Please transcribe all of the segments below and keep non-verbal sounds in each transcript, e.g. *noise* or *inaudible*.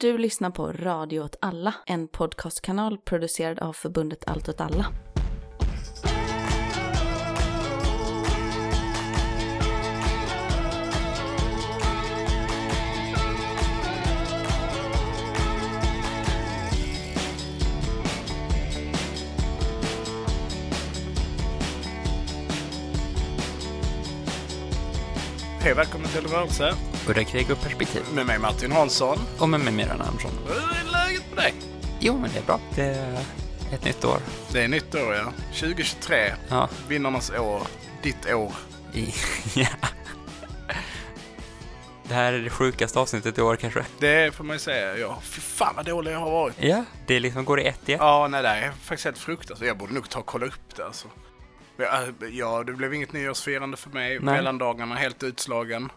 Du lyssnar på Radio åt alla, en podcastkanal producerad av förbundet Allt åt alla. Hej, välkommen till Rörelse Udda krig och perspektiv. med mig Martin Hansson. Och med mig Miran Andersson. Hur är läget med dig? Jo, men det är bra. Det är ett nytt år. Det är nytt år, ja. 2023, Ja. vinnarnas år, ditt år. *laughs* Ja. Det här är det sjukaste avsnittet i år kanske. Det får man ju säga, ja. Fy fan vad dålig jag har varit. Ja, det liksom går i ett i ett. Ja, nej, det är faktiskt helt fruktansvärt. Jag borde nog ta och kolla upp det alltså. Ja, Ja, det blev inget nyårsfirande för mig. Nej. Mellandagarna helt utslagen.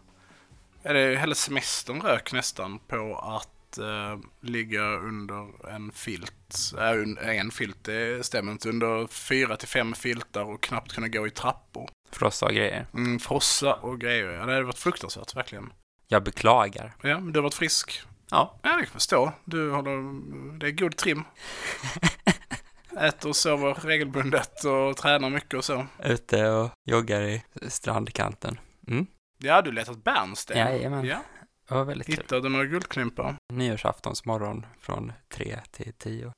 Ja, det hela semestern rök nästan på att eh, ligga under en filt. Äh, en filt, det stämmer inte. Under fyra till fem filtar och knappt kunna gå i trappor. Frossa och grejer. Mm, frossa och grejer. Ja, det hade varit fruktansvärt, verkligen. Jag beklagar. Ja, men du har varit frisk. Ja. Ja, det kan jag förstå. Du håller... Det är god trim. *laughs* Äter och sover regelbundet och tränar mycket och så. Ute och joggar i strandkanten. Mm. Ja, du letat bärnsten. Jajamän. Ja, Det var väldigt kul. hittade några guldklimpar. Nyårsaftons morgon från tre till tio.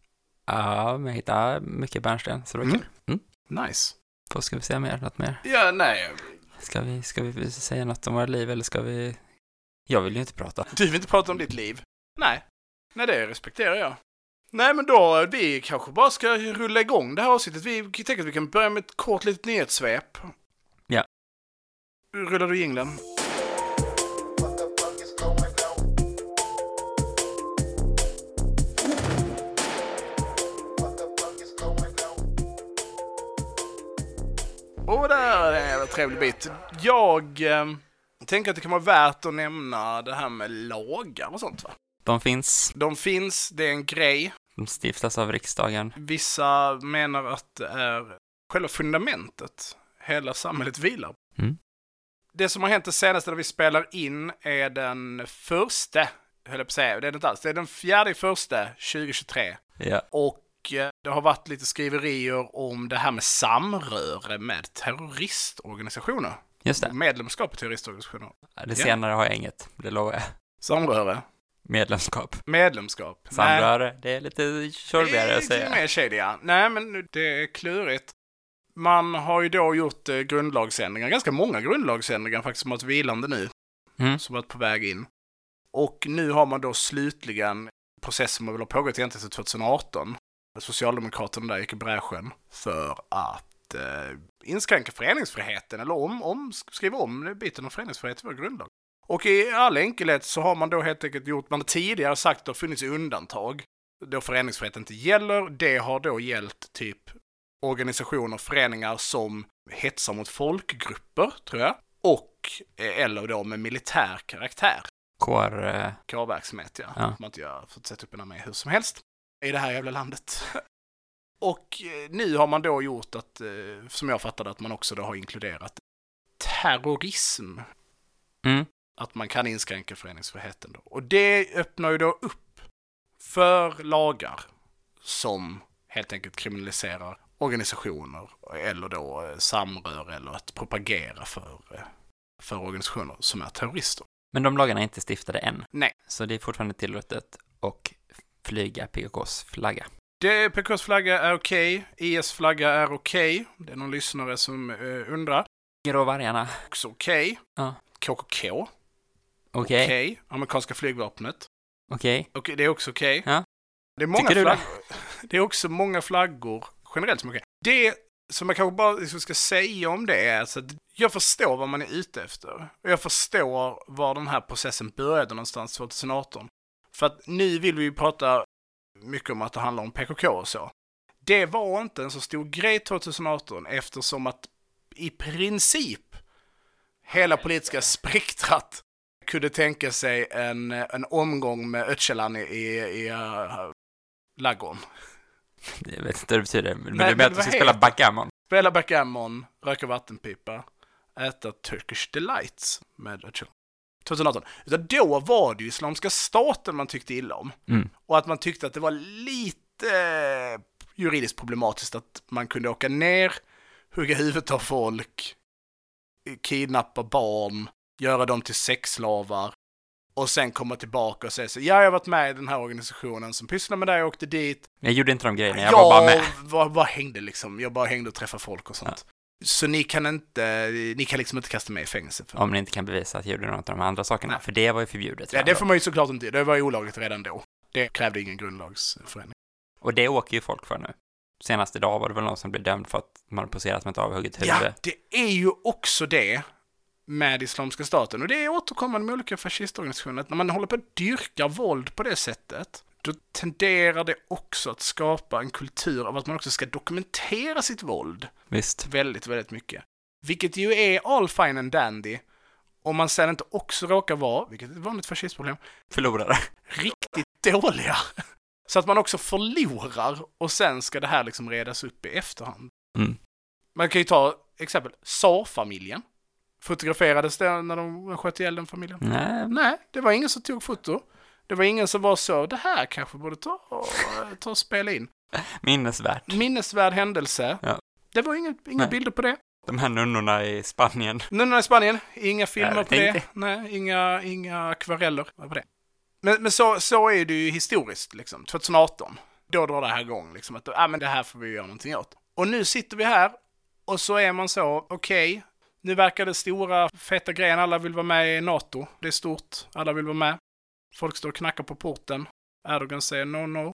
Ja, men jag hittade mycket bärnsten, så det var Mm. kul. Mm. Nice. Vad ska vi säga mer? Något mer? Ja, nej. Ska vi, ska vi säga något om våra liv eller ska vi... Jag vill ju inte prata. Du vill inte prata om ditt liv? Nej. Nej, det respekterar jag. Nej, men då, vi kanske bara ska rulla igång det här avsnittet. Vi tänker att vi kan börja med ett kort litet nyhetssvep. Rullar du jinglen? Och där är en trevlig bit. Jag eh, tänker att det kan vara värt att nämna det här med lagar och sånt va? De finns, De finns, det är en grej. de stiftas av riksdagen. Vissa menar att det är själva fundamentet hela samhället vilar. Det som har hänt det senaste när vi spelar in är den första, höll jag på att säga, det är det inte alls, det är den fjärde första 2023. Ja. Och eh, det har varit lite skriverier om det här med samröre med terroristorganisationer. Just det. Medlemskap i terroristorganisationer. Det Ja. senare har jag inget, det lovar jag. Samröre. Medlemskap. Medlemskap. Nej. Samröre, det är lite tjorvigare att Lite säga. mer shady, ja. Nej, men det är klurigt. Man har ju då gjort eh, grundlagsändringar, ganska många grundlagsändringar faktiskt, som har varit vilande nu, Mm. som varit på väg in. Och nu har man då slutligen, processen som väl har pågått egentligen sedan 2018, Socialdemokraterna där gick i bräschen för att eh, inskränka föreningsfriheten, eller om, om, skriva om biten om föreningsfrihet i vår grundlag. Och i all enkelhet så har man då helt enkelt gjort, man har tidigare sagt att det har funnits undantag då föreningsfrihet inte gäller. Det har då gällt typ organisationer, föreningar som hetsar mot folkgrupper, tror jag. Och, eh, eller då med militär karaktär. Kår... eh, K-verksamhet, ja. Ja. Man inte gör, får sätta upp en armé hur som helst. I det här jävla landet. *laughs* Och eh, nu har man då gjort att, eh, som jag fattade, att man också då har inkluderat terrorism. Mm. Att man kan inskränka föreningsfriheten då. Och det öppnar ju då upp för lagar som helt enkelt kriminaliserar organisationer eller då eh, samröre eller att propagera för, eh, för organisationer som är terrorister. Men de lagarna är inte stiftade än. Nej. Så det är fortfarande tillåtet att flyga PKKs flagga. Det, PKs flagga är okej, IS flagga är okej. Det är någon lyssnare som eh, undrar. Grå vargarna. Också okej. Ja. KKK, Okej. okej. Amerikanska flygvapnet, Okej. okej. Det är också okej. Ja. Det är många Tycker du det? *laughs* Det är också många flaggor generellt som. Det som jag kanske bara liksom ska säga om det är alltså att jag förstår vad man är ute efter. Och jag förstår var den här processen började någonstans 2018. För att nu vill vi ju prata mycket om att det handlar om PKK och så. Det var inte en så stor grej 2018 eftersom att i princip hela politiska spektrat kunde tänka sig en, en omgång med Öcalan i, i, i äh, uh, ladugården. *laughs* Jag vet inte vad det betyder. Men Nej, du men menar att du ska spela backgammon? Spela backgammon, röka vattenpipa, äta Turkish delights med Öcalan. 2018. Utan då var det ju Islamiska staten man tyckte illa om. Mm. Och att man tyckte att det var lite eh, juridiskt problematiskt att man kunde åka ner, hugga huvudet av folk, kidnappa barn, göra dem till sexslavar och sen komma tillbaka och säga så ja, jag har varit med i den här organisationen som pysslar med det, jag åkte dit. Jag gjorde inte de grejerna, jag var bara med. Bara, bara hängde liksom. Jag bara hängde och träffade folk och sånt. Så ni kan inte, ni kan liksom inte kasta mig i fängelse. Om ni inte kan bevisa att jag gjorde något av de andra sakerna, Nej. för det var ju förbjudet. Ja, det får man ju såklart inte Det var ju olagligt redan då. Det krävde ingen grundlagsförändring. Och det åker ju folk för nu. Senast idag var det väl någon som blev dömd för att man poserat med ett avhugget huvud. Ja, det är ju också det med Islamiska staten. Och det är återkommande med olika fascistorganisationer. Att när man håller på att dyrka våld på det sättet, då tenderar det också att skapa en kultur av att man också ska dokumentera sitt våld Visst. väldigt, väldigt mycket. Vilket ju är all fine and dandy om man sen inte också råkar vara, vilket är ett vanligt fascistproblem, Förlorare. riktigt dåliga. *laughs* Så att man också förlorar och sen ska det här liksom redas upp i efterhand. Mm. Man kan ju ta exempel Saar-familjen. Fotograferades det när de sköt ihjäl den familjen? Nej, Nej, det var ingen som tog foto. Det var ingen som var så, det här kanske borde ta och, ta och spela in. minnesvärt. Minnesvärd händelse. Ja. Det var inga, inga Nej. bilder på det. De här nunnorna i Spanien. Nunnorna i Spanien, inga filmer på det. tänkte. Nej, inga, inga akvareller på det. Men, men så, så är det ju historiskt, liksom. 2018. Då drar det här igång, liksom. Att ah, men det här får vi göra någonting åt. Och nu sitter vi här och så är man så, okej, nu verkar det stora feta grejen, alla vill vara med i NATO. Det är stort, alla vill vara med. Folk står och knackar på porten. Erdogan säger no, no.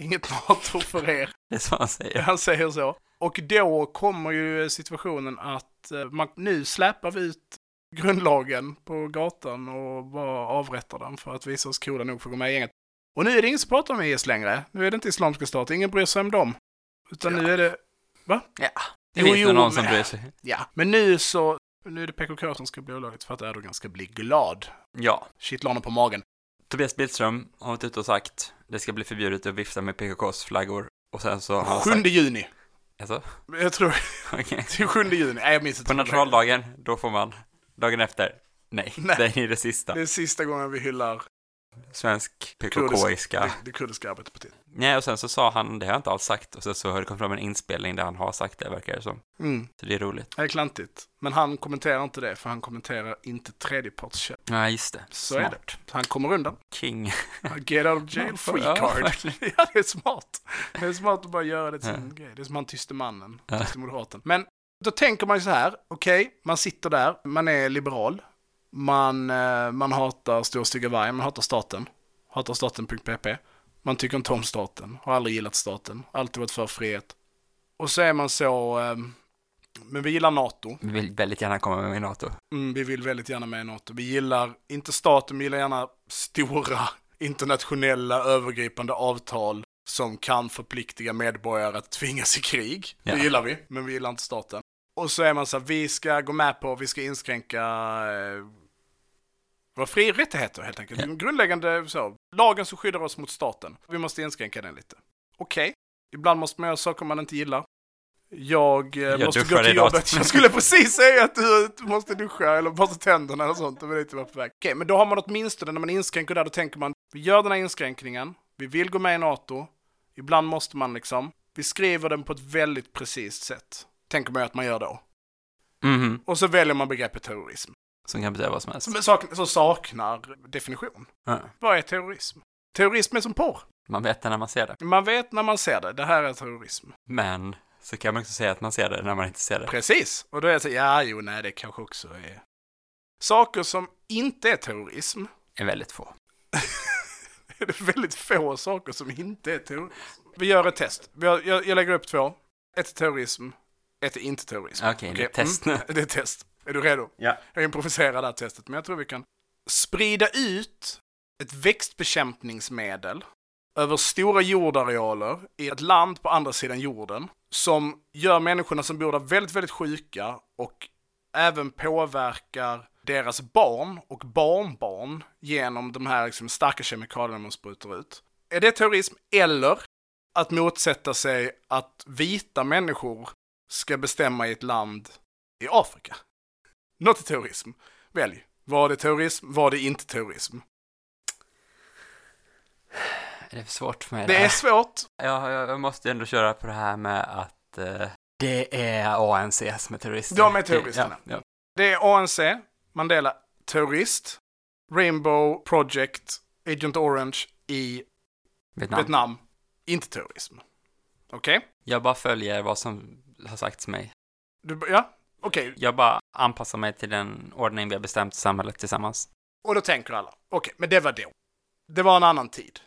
Inget NATO för er. *laughs* Det är så han säger. Han säger så. Och då kommer ju situationen att eh, man, nu släpar vi ut grundlagen på gatan och bara avrättar den för att visa oss coola nog för att gå med i gänget. Och nu är det ingen som pratar om IS längre. Nu är det inte Islamiska staten, ingen bryr sig om dem. Utan nu är det, Ja. Det Jo, finns jo, någon som bryr sig. ja, men nu så, nu är det PKK som ska bli olagligt för att Erdogan ska bli glad. Ja. Kittlar honom på magen. Tobias Billström har varit ute och sagt det ska bli förbjudet att vifta med PKKs flaggor. Och sen så har han 7 sagt... juni. Alltså, Jag tror det är 7 juni. Nej, jag minns inte. På nationaldagen, då får man. Dagen efter, nej. Nej. Det är det sista. Det är sista gången vi hyllar Svensk PKK-iska. det, kurdiska arbetarpartiet. Nej, och sen så sa han, det har jag inte alls sagt. Och sen så har det kommit fram en inspelning där han har sagt det, verkar det som. Mm. Så det är roligt. Det är klantigt. Men han kommenterar inte det, för han kommenterar inte tredjepartskällor. Ja, just det. Så är det. Så han kommer undan. King. Get out of jail *laughs* free card. ja, det är smart. Det är smart att bara göra det till sin Ja. grej. Det är som han tyste mannen, tyste moderaten. Men då tänker man ju så här, okej, man sitter där, man är liberal, man, eh, man hatar stor stygga vargen, man hatar staten, hatar staten.pp, man tycker inte om staten, har aldrig gillat staten, alltid varit för frihet. Och så är man så, eh, men vi gillar NATO, Vi vill väldigt gärna komma med i NATO. Mm, vi vill väldigt gärna med i NATO. Vi gillar, inte staten, vi gillar gärna stora internationella övergripande avtal som kan förpliktiga medborgare att tvingas i krig. Ja. Det gillar vi, men vi gillar inte staten. Och så är man så här, vi ska gå med på, vi ska inskränka eh, våra fri rättigheter helt enkelt. Ja. Grundläggande så, lagen som skyddar oss mot staten. Vi måste inskränka den lite. Okej, ibland måste man göra saker man inte gillar. Jag, eh, Jag måste gå till jobbet. Jag skulle precis säga att du, måste duscha eller borsta tänderna eller sånt. Det var på väg. Okej, men då har man åtminstone när man inskränker där, då tänker man vi gör den här inskränkningen. Vi vill gå med i NATO. Ibland måste man liksom. Vi skriver den på ett väldigt precis sätt. Tänker man att man gör då. Mhm. Och så väljer man begreppet terrorism. Som kan betyda vad som helst. Som, sak, som saknar definition. Ja. Vad är terrorism? Terrorism är som porr. Man vet det när man ser det. Man vet när man ser det. Det här är terrorism. Men så kan man också säga att man ser det när man inte ser det. Precis. Och då är det så, ja, jo, nej, det kanske också är... Saker som inte är terrorism, är väldigt få. *laughs* är det väldigt få saker som inte är terrorism. Vi gör ett test. Jag, jag lägger upp två. Ett är terrorism, ett är inte terrorism. Okej, det är ett test nu. Mm, det är ett test. Är du redo? Ja. Jag improviserar det här testet, men jag tror vi kan sprida ut ett växtbekämpningsmedel över stora jordarealer i ett land på andra sidan jorden som gör människorna som bor där väldigt, väldigt sjuka och även påverkar deras barn och barnbarn genom de här liksom, starka kemikalierna man sprutar ut. Är det terrorism eller att motsätta sig att vita människor ska bestämma i ett land i Afrika? Något är terrorism. Välj. Var det terrorism? Var det inte terrorism? Det är för svårt för mig. Det är svårt. Ja, jag jag måste ändå köra på det här med att eh, det är ANC som är terrorister. De är terroristerna. Ja, ja. Det är ANC, Mandela, terrorist, Rainbow Project, Agent Orange i Vietnam. Vietnam, inte terrorism. Okej? Jag bara följer vad som har sagts mig. Du, ja, okej. Jag bara anpassar mig till den ordning vi har bestämt i samhället tillsammans. Och då tänker alla, okej, men det var då. Det var en annan tid.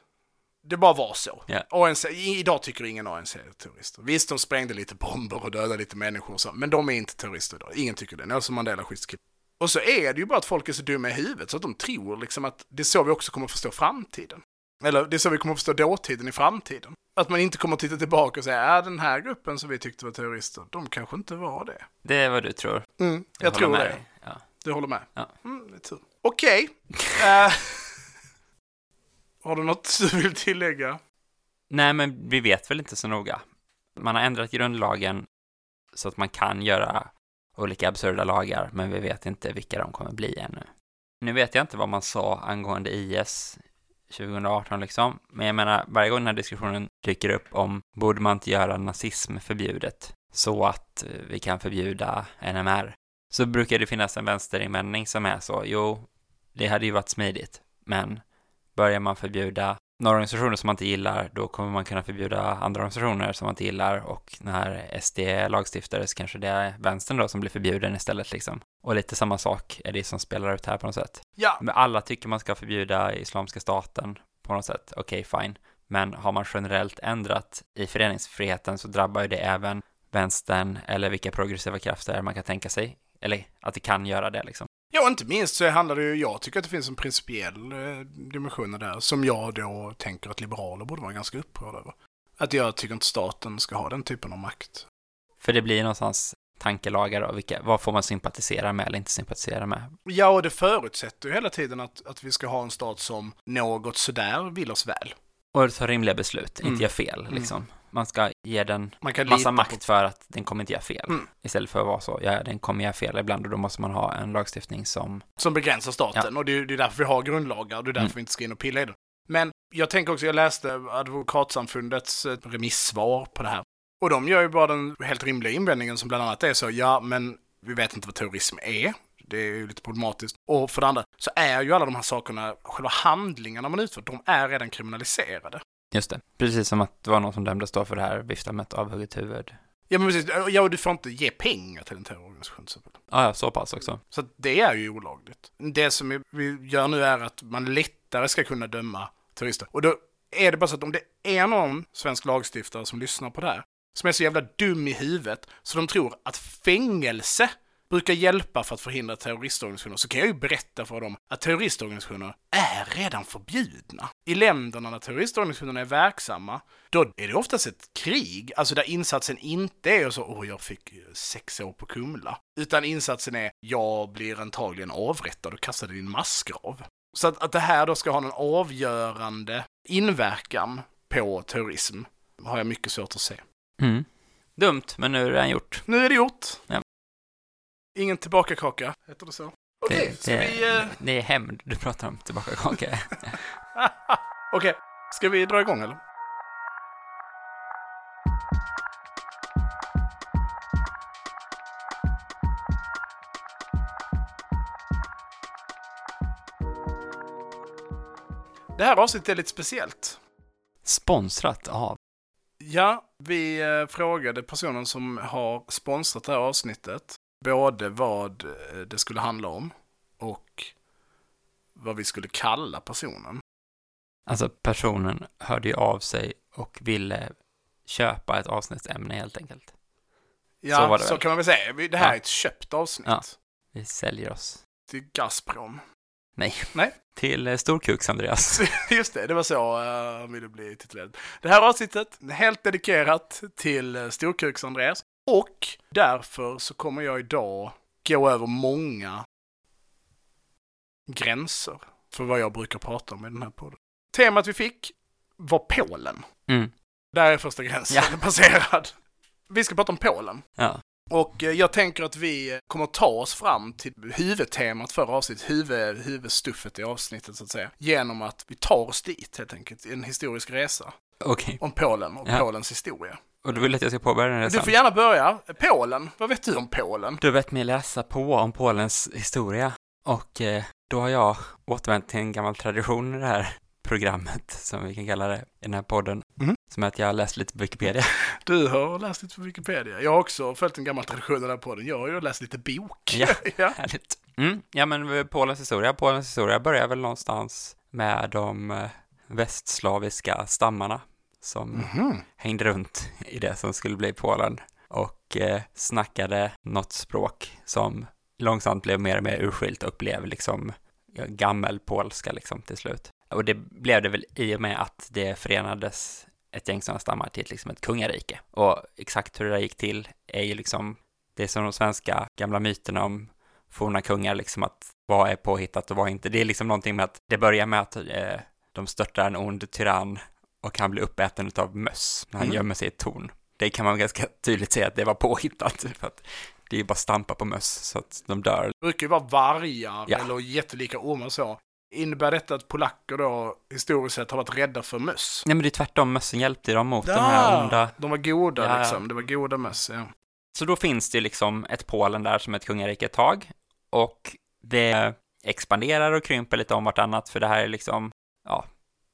Det bara var så. Ja. ANC, i- idag tycker ingen ANC är terrorister. Visst, de sprängde lite bomber och dödade lite människor och så, men de är inte terrorister idag. Ingen tycker det. Nelson Mandela skyddskille. Och så är det ju bara att folk är så dumma i huvudet så att de tror liksom att det är så vi också kommer att förstå framtiden. Eller det är så vi kommer att förstå dåtiden i framtiden. Att man inte kommer att titta tillbaka och säga, är den här gruppen som vi tyckte var terrorister, de kanske inte var det. Det är vad du tror. Mm, jag, håller tror med det. dig. Ja. Du håller med? Ja. Mm, det är tur. Okej. *laughs* Eh, har du något du vill tillägga? Nej, men vi vet väl inte så noga. Man har ändrat grundlagen så att man kan göra olika absurda lagar, men vi vet inte vilka de kommer bli ännu. Nu vet jag inte vad man sa angående IS 2018 liksom, men jag menar, varje gång den här diskussionen dyker upp om borde man inte göra nazism förbjudet så att eh, vi kan förbjuda NMR, så brukar det finnas en vänsterinvändning som är så, jo, det hade ju varit smidigt, men börjar man förbjuda några organisationer som man inte gillar, då kommer man kunna förbjuda andra organisationer som man inte gillar och när SD lagstiftare så kanske det är vänstern då som blir förbjuden istället liksom. Och lite samma sak är det som spelar ut här på något sätt. Ja, Men alla tycker man ska förbjuda Islamiska staten på något sätt, okej fine. Men har man generellt ändrat i föreningsfriheten så drabbar ju det även vänstern eller vilka progressiva krafter man kan tänka sig. Eller att det kan göra det liksom. Och inte minst så handlar det ju, jag tycker att det finns en principiell eh, dimension där som jag då tänker att liberaler borde vara ganska upprörda över. Att jag tycker inte staten ska ha den typen av makt. För det blir någonstans tankelagar och vilka, vad får man sympatisera med eller inte sympatisera med. Ja, och det förutsätter ju hela tiden att, att vi ska ha en stat som något sådär vill oss väl. Och ta rimliga beslut, Mm. inte göra fel liksom. Man ska ge den Man kan massa på- makt för att den kommer inte göra fel. Mm. Istället för att vara så, ja den kommer göra fel ibland och då måste man ha en lagstiftning som, som begränsar staten. Och det är, det är därför vi har grundlagar och det är därför Mm. vi inte ska in och pilla i det. Men jag tänker också, jag läste Advokatsamfundets eh, remissvar på det här. Och de gör ju bara den helt rimliga invändningen som bland annat är så, ja men vi vet inte vad terrorism är. Det är ju lite problematiskt. Och för det andra så är ju alla de här sakerna, själva handlingarna man utför, de är redan kriminaliserade. Just det, precis som att det var någon som dömdes då för det här, vifta med ett avhugget huvud. Ja men precis, ja och du får inte ge pengar till en terrororganisation. Ja, ja, så pass också. Så det är ju olagligt. Det som vi gör nu är att man lättare ska kunna döma terrorister. Och då är det bara så att om det är någon svensk lagstiftare som lyssnar på det här, som är så jävla dum i huvudet, så de tror att fängelse brukar hjälpa för att förhindra terroristorganisationer, så kan jag ju berätta för dem att terroristorganisationer är redan förbjudna. I länderna där terroristorganisationerna är verksamma, då är det oftast ett krig, alltså där insatsen inte är så åh, jag fick eh, sex år på Kumla, utan insatsen är jag blir antagligen avrättad och kastad i en massgrav. Så att, att det här då ska ha en avgörande inverkan på terrorism har jag mycket svårt att se. Mm. Dumt, men nu är det redan gjort. Nu är det gjort. Ja. Ingen tillbakakaka, heter det så? Okej, det, ska vi... eh, det är hämnd du pratar om, tillbaka kaka. *laughs* Okej, ska vi dra igång eller? Det här avsnittet är lite speciellt. Sponsrat av. Ja, vi eh, frågade personen som har sponsrat det här avsnittet både vad eh, det skulle handla om och vad vi skulle kalla personen. Alltså personen hörde ju av sig och ville köpa ett avsnittsämne helt enkelt. Ja, Så så, kan man väl säga. Det här Ja. är ett köpt avsnitt. Ja. Vi säljer oss Till Gazprom. Nej. Nej. till eh, Storkuks Andreas. *laughs* Just det, det var så uh, han ville bli titulerad. Det här avsnittet är helt dedikerat till uh, Storkuks-Andreas. Och därför så kommer jag idag gå över många gränser för vad jag brukar prata om i den här podden. Temat vi fick var Polen. Mm. Där är första gränsen Ja. *laughs* passerad. Vi ska prata om Polen. Ja. Och eh, jag tänker att vi kommer ta oss fram till huvudtemat för avsnittet, huvud, huvudstuffet i avsnittet så att säga, genom att vi tar oss dit helt enkelt, en historisk resa Okej. om Polen och Ja. Polens historia. Och du vill att jag ska påbörja den Du resan? får gärna börja. Polen, vad vet du om Polen? Du har bett mig läsa på om Polens historia och eh, då har jag återvänt till en gammal tradition i det här programmet, som vi kan kalla det, i den här podden, Mhm. som är att jag har läst lite på Wikipedia. *laughs* Du har läst lite på Wikipedia. Jag har också följt en gammal tradition på den. Jag har ju läst lite bok. Ja. *laughs* ja. Härligt. Mm, ja, men eh, Polens historia, Polens historia börjar väl någonstans med de eh, västslaviska stammarna som Mhm. hängde runt i det som skulle bli Polen och eh, snackade något språk som långsamt blev mer och mer urskilt och blev liksom ja, gammelpolska liksom till slut. Och det blev det väl i och med att det förenades ett gäng sådana stammar till liksom ett kungarike. Och exakt hur det där gick till är ju liksom det är som de svenska gamla myterna om forna kungar, liksom att vad är påhittat och vad inte. Det är liksom någonting med att det börjar med att eh, de störtar en ond tyrann och han blir uppäten av möss när han Mm. gömmer sig i ett torn. Det kan man ganska tydligt säga att det var påhittat, *laughs* för att det är ju bara stampa på möss så att de dör. Det brukar ju vara vargar Ja. eller jättelika ormar och så. Innebär detta att polacker då historiskt sett har varit rädda för möss? Nej men det är tvärtom, mössen hjälpte dem mot de här onda. De var goda Ja, ja. liksom. Det var goda möss, ja. Så då finns det liksom ett Polen där som ett kungarike ett tag och det expanderar och krymper lite om vartannat för det här är liksom, ja,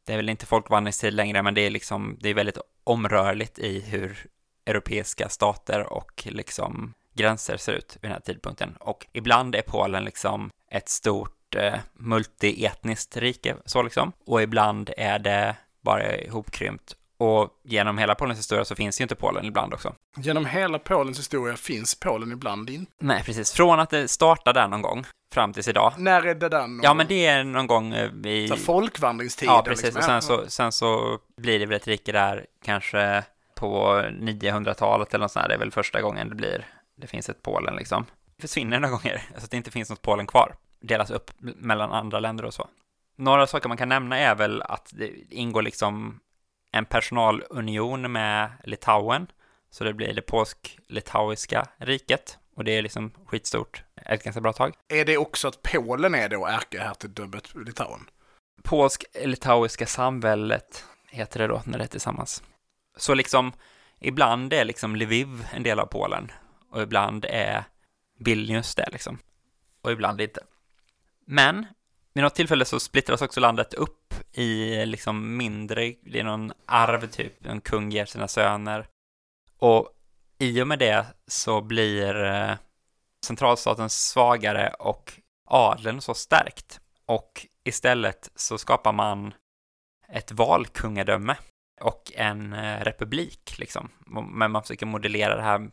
det är väl inte folkvandringstid längre men det är liksom, det är väldigt omrörligt i hur europeiska stater och liksom gränser ser ut vid den här tidpunkten. Och ibland är Polen liksom ett stort eh, multietniskt rike, så liksom. Och ibland är det bara ihopkrympt. Och genom hela Polens historia så finns ju inte Polen ibland också. Genom hela Polens historia finns Polen ibland inte. Nej, precis. Från att det startade där någon gång fram tills idag. När är det den? Ja, men det är någon gång eh, i... Så folkvandringstiden. Ja, precis. Liksom. Och sen så, sen så blir det väl ett rike där kanske på 900-talet eller något sånt här. Det är väl första gången det blir, det finns ett Polen liksom. Det försvinner några gånger, *laughs* alltså att det inte finns något Polen kvar. Delas upp mellan andra länder och så. Några saker man kan nämna är väl att det ingår liksom en personalunion med Litauen. Så det blir det polsk-litauiska riket. Och det är liksom skitstort, ett ganska bra tag. Är det också att Polen är då ärkehertigdömet Litauen? Polsk-litauiska samväldet heter det då när det är tillsammans. Så liksom, ibland är liksom Lviv en del av Polen och ibland är Vilnius det liksom. Och ibland inte. Men vid något tillfälle så splittras också landet upp i liksom mindre, det är någon arv typ, en kung ger sina söner. Och i och med det så blir eh, centralstaten svagare och adeln så stärkt. Och istället så skapar man ett valkungadöme och en eh, republik liksom. Men man försöker modellera det här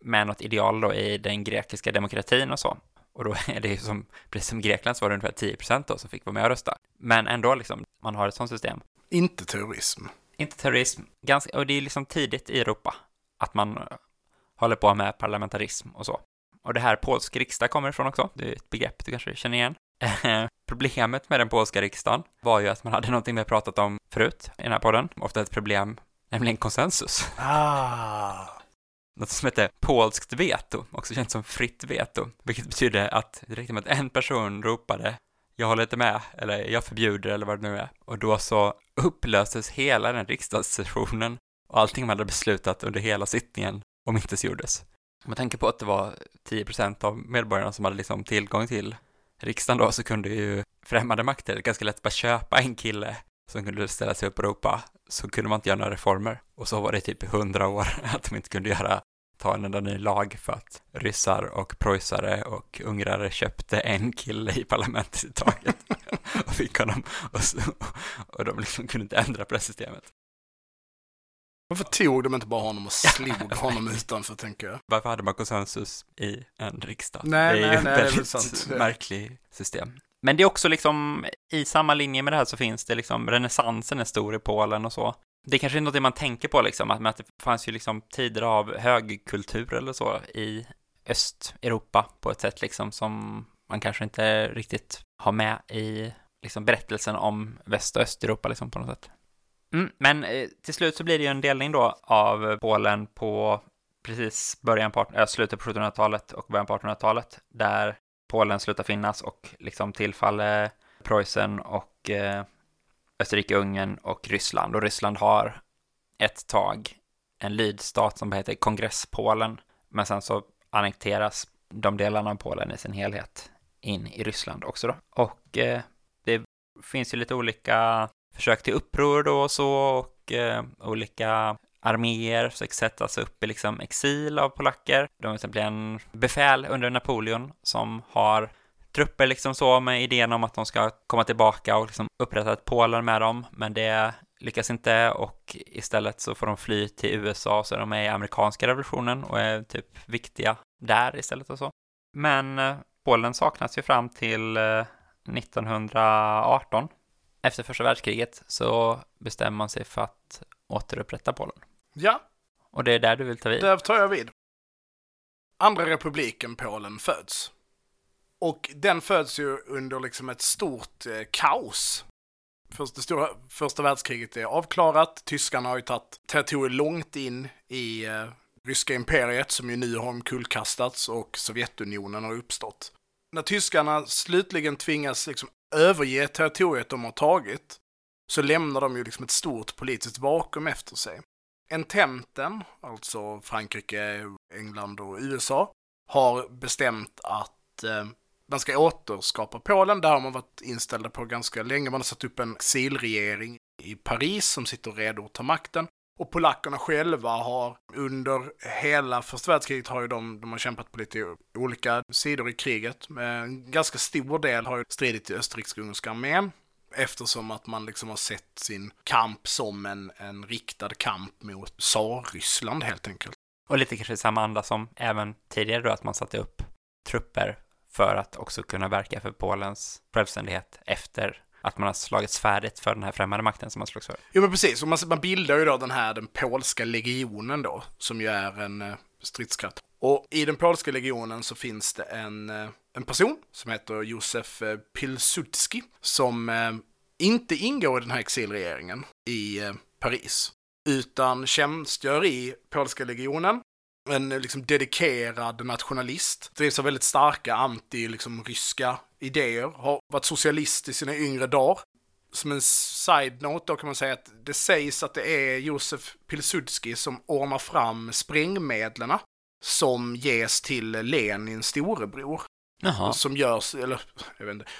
med något ideal då i den grekiska demokratin och så. Och då är det ju som, precis som Grekland så var det ungefär 10 procent då som fick vara med och rösta. Men ändå liksom, man har ett sånt system. Inte terrorism. Inte terrorism, ganska, och det är liksom tidigt i Europa att man eh, håller på med parlamentarism och så. Och det här polsk riksdag kommer ifrån också, det är ett begrepp du kanske känner igen. Problemet med den polska riksdagen var ju att man hade någonting vi pratat om förut i den här podden, ofta ett problem, nämligen konsensus. Ah. Något som heter polskt veto, också känt som fritt veto, vilket betyder att det räckte med att en person ropade jag håller inte med, eller jag förbjuder, eller vad det nu är. Och då så upplöstes hela den riksdagssessionen och allting man hade beslutat under hela sittningen om inte så gjordes. Om man tänker på att det var 10 procent av medborgarna som hade liksom tillgång till riksdagen då, så kunde ju främmande makter ganska lätt bara köpa en kille som kunde ställa sig upp och ropa, så kunde man inte göra några reformer. Och så var det typ i hundra år *laughs* att de inte kunde göra, ta en enda ny lag för att ryssar och preussare och ungrare köpte en kille i parlamentet i taget *laughs* och fick honom och, så, och de liksom kunde inte ändra på det systemet. Varför tog de inte bara honom och slog *laughs* honom utanför, tänker jag? Varför hade man konsensus i en riksdag? Nej, det är nej, ju nej, ett väldigt märkligt system. Men det är också liksom, i samma linje med det här så finns det liksom, renässansen är stor i Polen och så. Det är kanske är något man tänker på liksom, att, att det fanns ju liksom tider av högkultur eller så i Östeuropa på ett sätt liksom som man kanske inte riktigt har med i liksom berättelsen om Väst och Östeuropa liksom på något sätt. Mm, men eh, till slut så blir det ju en delning då av Polen på precis början på, äh, slutet på 1700-talet och början på 1800-talet, där Polen slutar finnas och liksom tillfaller Preussen och eh, Österrike, Ungern och Ryssland. Och Ryssland har ett tag en lydstat som heter Kongresspolen, men sen så annekteras de delarna av Polen i sin helhet in i Ryssland också då. Och eh, det finns ju lite olika försök till uppror då och så och eh, olika arméer försöker sättas upp i liksom exil av polacker. De har exempel en befäl under Napoleon som har trupper liksom så med idén om att de ska komma tillbaka och liksom upprätta ett Polen med dem, men det lyckas inte och istället så får de fly till USA så är de med i amerikanska revolutionen och är typ viktiga där istället och så. Men eh, Polen saknas ju fram till eh, 1918. Efter första världskriget så bestämmer man sig för att återupprätta Polen. Ja. Och det är där du vill ta vid? Där tar jag vid. Andra republiken Polen föds. Och den föds ju under liksom ett stort eh, kaos. Först, det stora, första världskriget är avklarat. Tyskarna har ju tagit territorier långt in i eh, ryska imperiet som ju nu har omkullkastats och Sovjetunionen har uppstått. När tyskarna slutligen tvingas liksom överge territoriet de har tagit så lämnar de ju liksom ett stort politiskt vakuum efter sig. Ententen, alltså Frankrike, England och USA, har bestämt att eh, man ska återskapa Polen. Där har man varit inställda på ganska länge. Man har satt upp en exilregering i Paris som sitter redo att ta makten. Och polackerna själva har under hela första världskriget har ju de, de har kämpat på lite olika sidor i kriget. Men en ganska stor del har ju stridit i österrikisk-ungerska armén. Eftersom att man liksom har sett sin kamp som en, en riktad kamp mot Tsar-Ryssland helt enkelt. Och lite kanske samma anda som även tidigare då, att man satte upp trupper för att också kunna verka för Polens självständighet efter att man har slagits färdigt för den här främmande makten som man slogs för. Jo men precis, och man, man bildar ju då den här den polska legionen då, som ju är en eh, stridskraft. Och i den polska legionen så finns det en, eh, en person som heter Józef eh, Pilsudski som eh, inte ingår i den här exilregeringen i eh, Paris, utan tjänstgör i polska legionen en liksom dedikerad nationalist. Drivs av väldigt starka anti-ryska liksom, idéer. Har varit socialist i sina yngre dagar. Som en side-note då kan man säga att det sägs att det är Josef Pilsudski som ordnar fram sprängmedlen som ges till Lenins storebror. Jaha. Som görs, eller jag vet inte,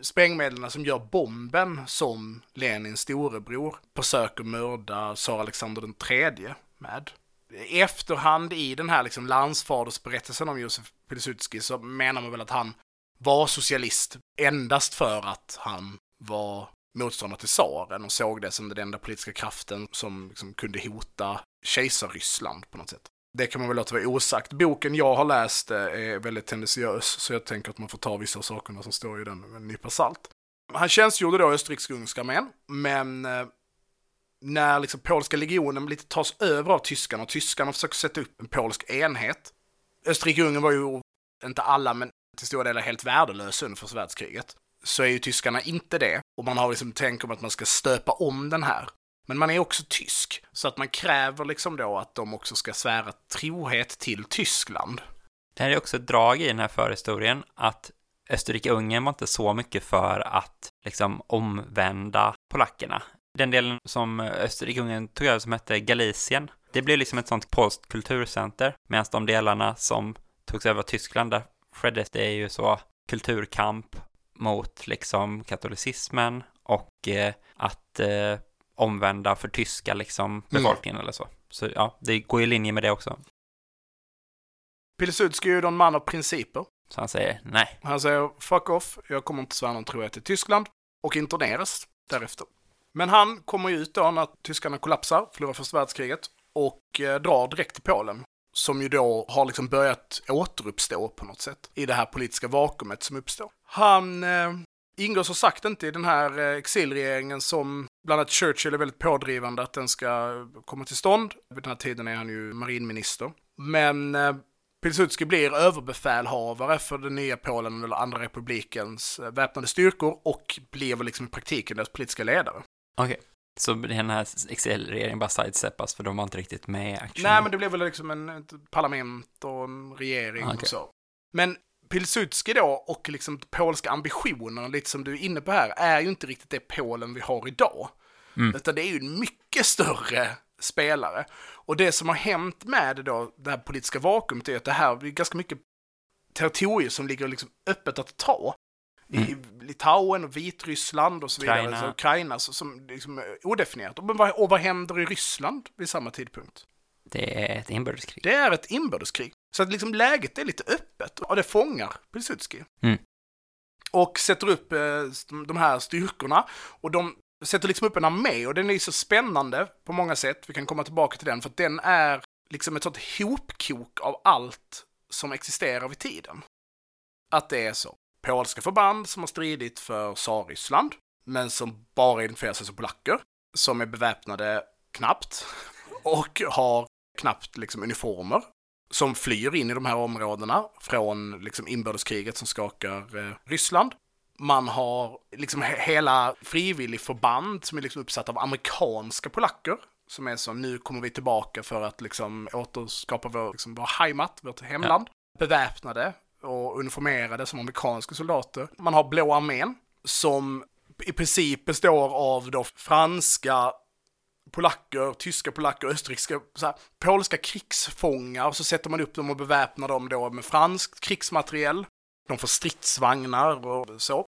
sprängmedlen som gör bomben som Lenins storebror försöker mörda tsar Alexander den tredje med i efterhand i den här liksom landsfadersberättelsen om Josef Pilsudski så menar man väl att han var socialist endast för att han var motståndare till tsaren och såg det som den enda politiska kraften som liksom kunde hota kejsar-Ryssland på något sätt. Det kan man väl låta vara osagt. Boken jag har läst eh, är väldigt tendentiös, så jag tänker att man får ta vissa sakerna som står i den med en nypa salt. Han tjänstgjorde då i österrikisk-ungerska armén, men eh, när liksom polska legionen lite tas över av tyskarna och tyskarna försöker sätta upp en polsk enhet. Österrike-Ungern var ju, inte alla, men till stora delar helt värdelösa under första världskriget. Så är ju tyskarna inte det. Och man har liksom tänkt om att man ska stöpa om den här. Men man är också tysk, så att man kräver liksom då att de också ska svära trohet till Tyskland. Det här är också ett drag i den här förhistorien, att Österrike-Ungern var inte så mycket för att liksom omvända polackerna den delen som Österrike-Ungern tog över som hette Galicien, det blev liksom ett sånt polskt kulturcenter, medan de delarna som togs över av Tyskland, där skedde det ju så kulturkamp mot liksom katolicismen och eh, att eh, omvända för tyska liksom mm. befolkningen mm. eller så. Så ja, det går i linje med det också. Pilsudski är ju en man av principer. Så han säger nej. Han säger fuck off, jag kommer inte svära någon trohet till Tyskland och interneras därefter. Men han kommer ju ut då när tyskarna kollapsar, förlorar första världskriget, och eh, drar direkt till Polen. Som ju då har liksom börjat återuppstå på något sätt i det här politiska vakuumet som uppstår. Han eh, ingår så sagt inte i den här eh, exilregeringen som bland annat Churchill är väldigt pådrivande att den ska komma till stånd. Vid den här tiden är han ju marinminister. Men eh, Pilsudski blir överbefälhavare för den nya Polen eller andra republikens eh, väpnade styrkor och blir väl liksom i praktiken deras politiska ledare. Okej. Okay. Så den här exilregeringen bara sidesteppas för de var inte riktigt med i action. Nej, men det blev väl liksom en, ett parlament och en regering Okej. och så. Men Pilsudski då och liksom polska ambitioner, lite som du är inne på här, är ju inte riktigt det Polen vi har idag. Mm. Utan det är ju en mycket större spelare. Och det som har hänt med det då, det här politiska vakuumet är att det här är ganska mycket territorier som ligger liksom öppet att ta. I Litauen och Vitryssland och så vidare, Ukraina. så Ukraina så, som liksom är odefinierat. Och, vad, och vad händer i Ryssland vid samma tidpunkt? Det är ett inbördeskrig. Det är ett inbördeskrig. Så att liksom läget är lite öppet och det fångar Pilsudski. Mm. Och sätter upp eh, de- de här styrkorna och de sätter liksom upp en armé och den är så spännande på många sätt. Vi kan komma tillbaka till den för att den är liksom ett sånt hopkok av allt som existerar vid tiden. Att det är så. Polska förband som har stridit för Tsarryssland, men som bara identifierar sig som polacker, som är beväpnade knappt *laughs* och har knappt liksom uniformer som flyr in i de här områdena från liksom inbördeskriget som skakar eh, Ryssland. Man har liksom he- hela frivilligförband som är liksom uppsatt av amerikanska polacker som är så nu kommer vi tillbaka för att liksom återskapa vår, liksom, vår heimat, vårt hemland. Beväpnade och uniformerade som amerikanska soldater. Man har Blå armén som i princip består av då franska polacker, tyska polacker, österrikiska, så här, polska krigsfångar. Och så sätter man upp dem och beväpnar dem då med franskt krigsmateriel. De får stridsvagnar och så.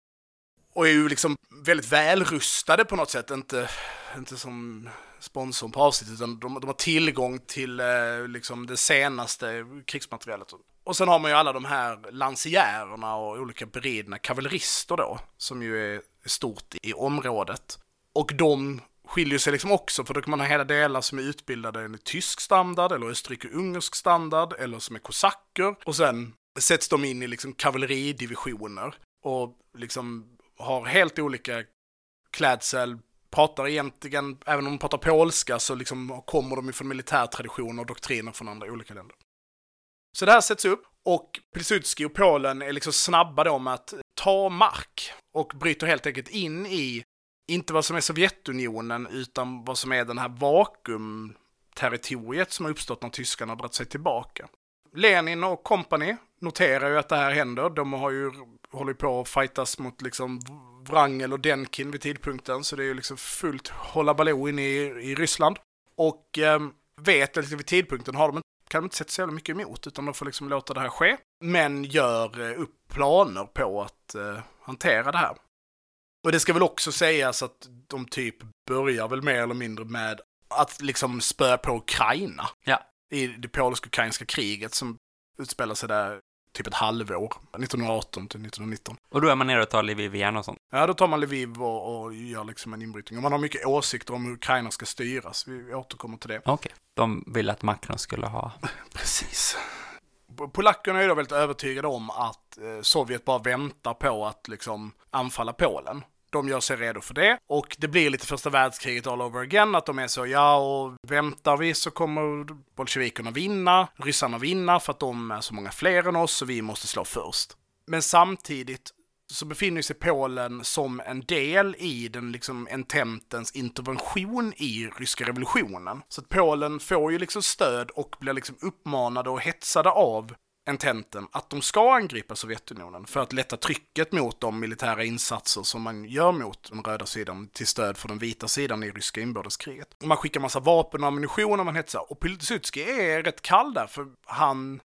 Och är ju liksom väldigt välrustade på något sätt, inte, inte som sponsorn på avsnittet, utan de, de har tillgång till eh, liksom det senaste krigsmaterialet. Och sen har man ju alla de här lansiärerna och olika beridna kavallerister då, som ju är stort i området. Och de skiljer sig liksom också, för då kan man ha hela delar som är utbildade enligt tysk standard, eller österrike-ungersk standard, eller som är kosacker. Och sen sätts de in i liksom kavalleridivisioner och liksom har helt olika klädsel, pratar egentligen, även om de pratar polska, så liksom kommer de från militärtraditioner och doktriner från andra olika länder. Så det här sätts upp och Pilsudski och Polen är liksom snabba då med att ta mark och bryter helt enkelt in i, inte vad som är Sovjetunionen, utan vad som är den här vakuumterritoriet som har uppstått när tyskarna har dragit sig tillbaka. Lenin och company noterar ju att det här händer. De har ju, håller på att fightas mot liksom Wrangel och Denkin vid tidpunkten, så det är ju liksom fullt hållabaloo inne i, i Ryssland. Och eh, vet att liksom vid tidpunkten har de inte kan de inte sätta så jävla mycket emot, utan de får liksom låta det här ske. Men gör eh, upp planer på att eh, hantera det här. Och det ska väl också sägas att de typ börjar väl mer eller mindre med att liksom spöa på Ukraina. Ja. I det polsk-ukrainska kriget som utspelar sig där typ ett halvår, 1918 till 1919. Och då är man nere och tar Lviv igen och sånt. Ja, då tar man Lviv och, och gör liksom en inbrytning. Och man har mycket åsikter om hur Ukraina ska styras. Vi återkommer till det. Okej. De vill att Macron skulle ha... *laughs* Precis. Polackerna är då väldigt övertygade om att eh, Sovjet bara väntar på att liksom anfalla Polen. De gör sig redo för det och det blir lite första världskriget all over again, att de är så, ja och väntar vi så kommer bolsjevikerna vinna, ryssarna vinna för att de är så många fler än oss så vi måste slå först. Men samtidigt så befinner sig Polen som en del i den liksom ententens intervention i ryska revolutionen. Så att Polen får ju liksom stöd och blir liksom uppmanade och hetsade av ententen att de ska angripa Sovjetunionen för att lätta trycket mot de militära insatser som man gör mot den röda sidan till stöd för den vita sidan i ryska inbördeskriget. Och man skickar massa vapen och ammunition och man hetsar. Och Pilsudski är rätt kall där för han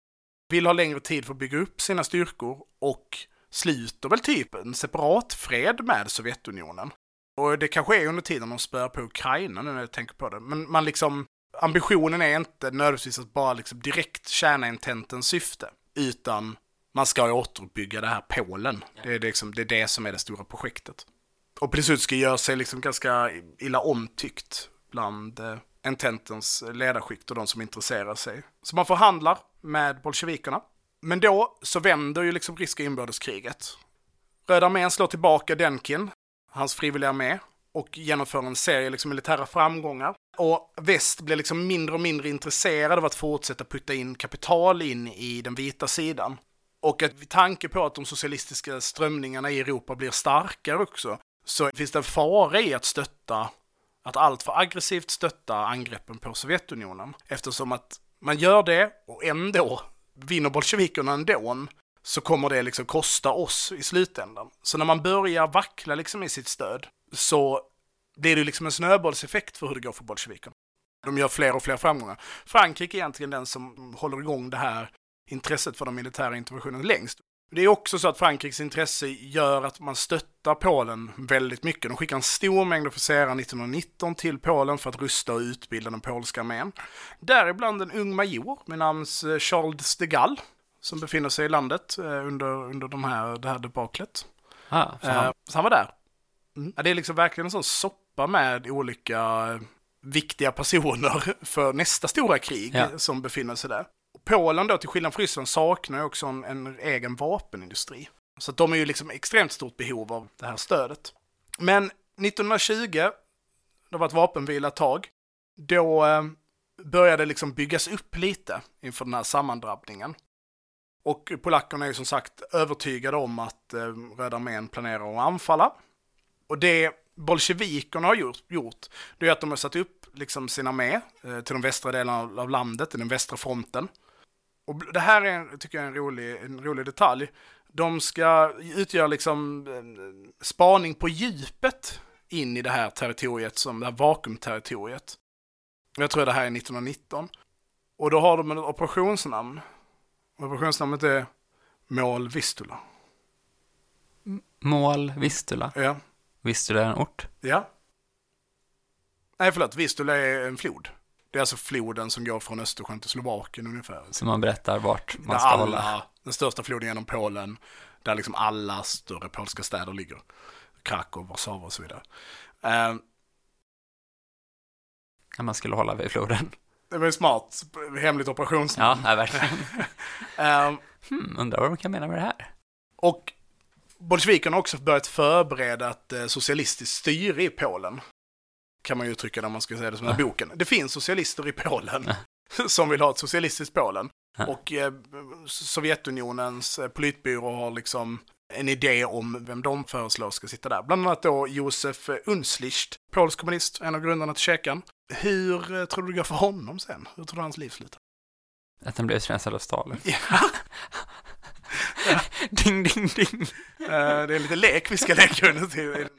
vill ha längre tid för att bygga upp sina styrkor och sluter väl typ en separat fred med Sovjetunionen. Och det kanske är under tiden de spöar på Ukraina nu när jag tänker på det. Men man liksom, ambitionen är inte nödvändigtvis att bara liksom direkt tjäna ententens syfte, utan man ska återuppbygga det här Polen. Det är, liksom, det är det som är det stora projektet. Och Pilsudski gör sig liksom ganska illa omtyckt bland eh, ententens ledarskikt och de som intresserar sig. Så man förhandlar med bolsjevikerna. Men då så vänder ju liksom ryska inbördeskriget. Röda armén slår tillbaka Denkin, hans frivilliga armé, och genomför en serie liksom militära framgångar. Och väst blir liksom mindre och mindre intresserad av att fortsätta putta in kapital in i den vita sidan. Och att vid tanke på att de socialistiska strömningarna i Europa blir starkare också, så finns det en fara i att stötta att alltför aggressivt stötta angreppen på Sovjetunionen. Eftersom att man gör det och ändå vinner bolsjevikerna ändå så kommer det liksom kosta oss i slutändan. Så när man börjar vackla liksom i sitt stöd så blir det liksom en snöbollseffekt för hur det går för bolsjevikerna. De gör fler och fler framgångar. Frankrike är egentligen den som håller igång det här intresset för den militära interventionen längst. Det är också så att Frankrikes intresse gör att man stöttar Polen väldigt mycket. De skickar en stor mängd officerare 1919 till Polen för att rusta och utbilda den polska armén. Däribland en ung major med namn eh, Charles de Gaulle som befinner sig i landet eh, under, under de här, det här debaklet. Ah, så han, Eh, Så han var där. Mm. Ja, Det är liksom verkligen en sån soppa med olika viktiga personer *laughs* för nästa stora krig Ja. som befinner sig där. Polen då, till skillnad från Ryssland, saknar ju också en, en egen vapenindustri. Så att de är ju liksom extremt stort behov av det här stödet. Men 1920, det var ett vapenvila ett tag, då eh, började det liksom byggas upp lite inför den här sammandrabbningen. Och polackerna är ju som sagt övertygade om att eh, Röda armén planerar att anfalla. Och det bolsjevikerna har gjort, gjort det är att de har satt upp liksom sin armé eh, till de västra delarna av, landet, till den västra fronten. Och det här är, tycker jag är en rolig, en rolig detalj. De ska utgöra liksom eh, spaning på djupet in i det här territoriet, som det här vakuumterritoriet. Jag tror det här är 1919. Och då har de ett operationsnamn. Operationsnamnet är Mål Vistula. mål Vistula. Ja. Vistula är en ort. Ja. Nej, förlåt. Vistula är en flod. Det är alltså floden som går från Östersjön till Slovakien ungefär. Så man berättar vart man ska alla, hålla. Den största floden genom Polen. Där liksom alla större polska städer ligger. Krakow, Warszawa och så vidare. Eh, Ja, man skulle hålla vid floden. det var ju smart. Hemligt Ja, operationsnamn. ja verkligen. *laughs* Eh, Hmm, undrar vad de kan mena med det här. och bolsjevikerna har också börjat förbereda ett eh, socialistiskt styre i Polen. Kan man ju uttrycka när man ska säga det som den här boken. Det finns socialister i Polen *laughs* som vill ha ett socialistiskt Polen. Och eh, Sovjetunionens eh, politbyrå har liksom en idé om vem de föreslår ska sitta där. Bland annat då Josef Unslicht, polsk kommunist, en av grundarna till Tjeckien. Hur eh, tror du det går för honom sen? Hur tror du hans liv slutar? Att den blev utrensad av Stalin. Ja, *laughs* ding, ding, ding. eh, det är lite lek vi ska leka under tiden.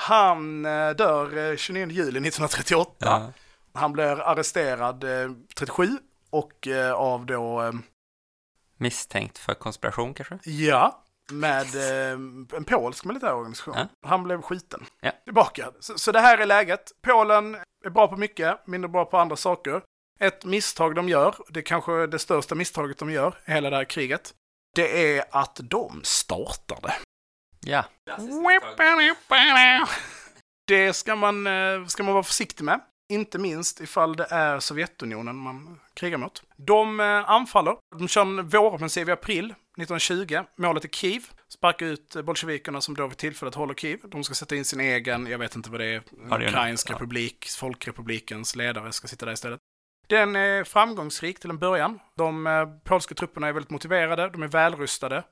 Han eh, dör eh, 29 juli 1938. Ja. Han blir arresterad eh, 37 och eh, av då, eh, Misstänkt för konspiration kanske? ja, med eh, en polsk militärorganisation. Ja. Han blev skjuten. Ja. Tillbaka. Så, så det här är läget. Polen är bra på mycket, mindre bra på andra saker. Ett misstag de gör, det är kanske det största misstaget de gör i hela det här kriget, det är att de startar det. Ja. Det ska man, eh, ska man vara försiktig med. Inte minst ifall det är Sovjetunionen man krigar mot. De eh, anfaller. De kör en våroffensiv i april 1920. Målet är Kiev. Sparkar ut eh, bolsjevikerna som då vid tillfället håller Kiev. De ska sätta in sin egen, jag vet inte vad det är, Ja, det är en- Ukrainsk ja. republik, Folkrepublikens ledare ska sitta där istället. Den är framgångsrik till en början. De polska trupperna är väldigt motiverade, de är välrustade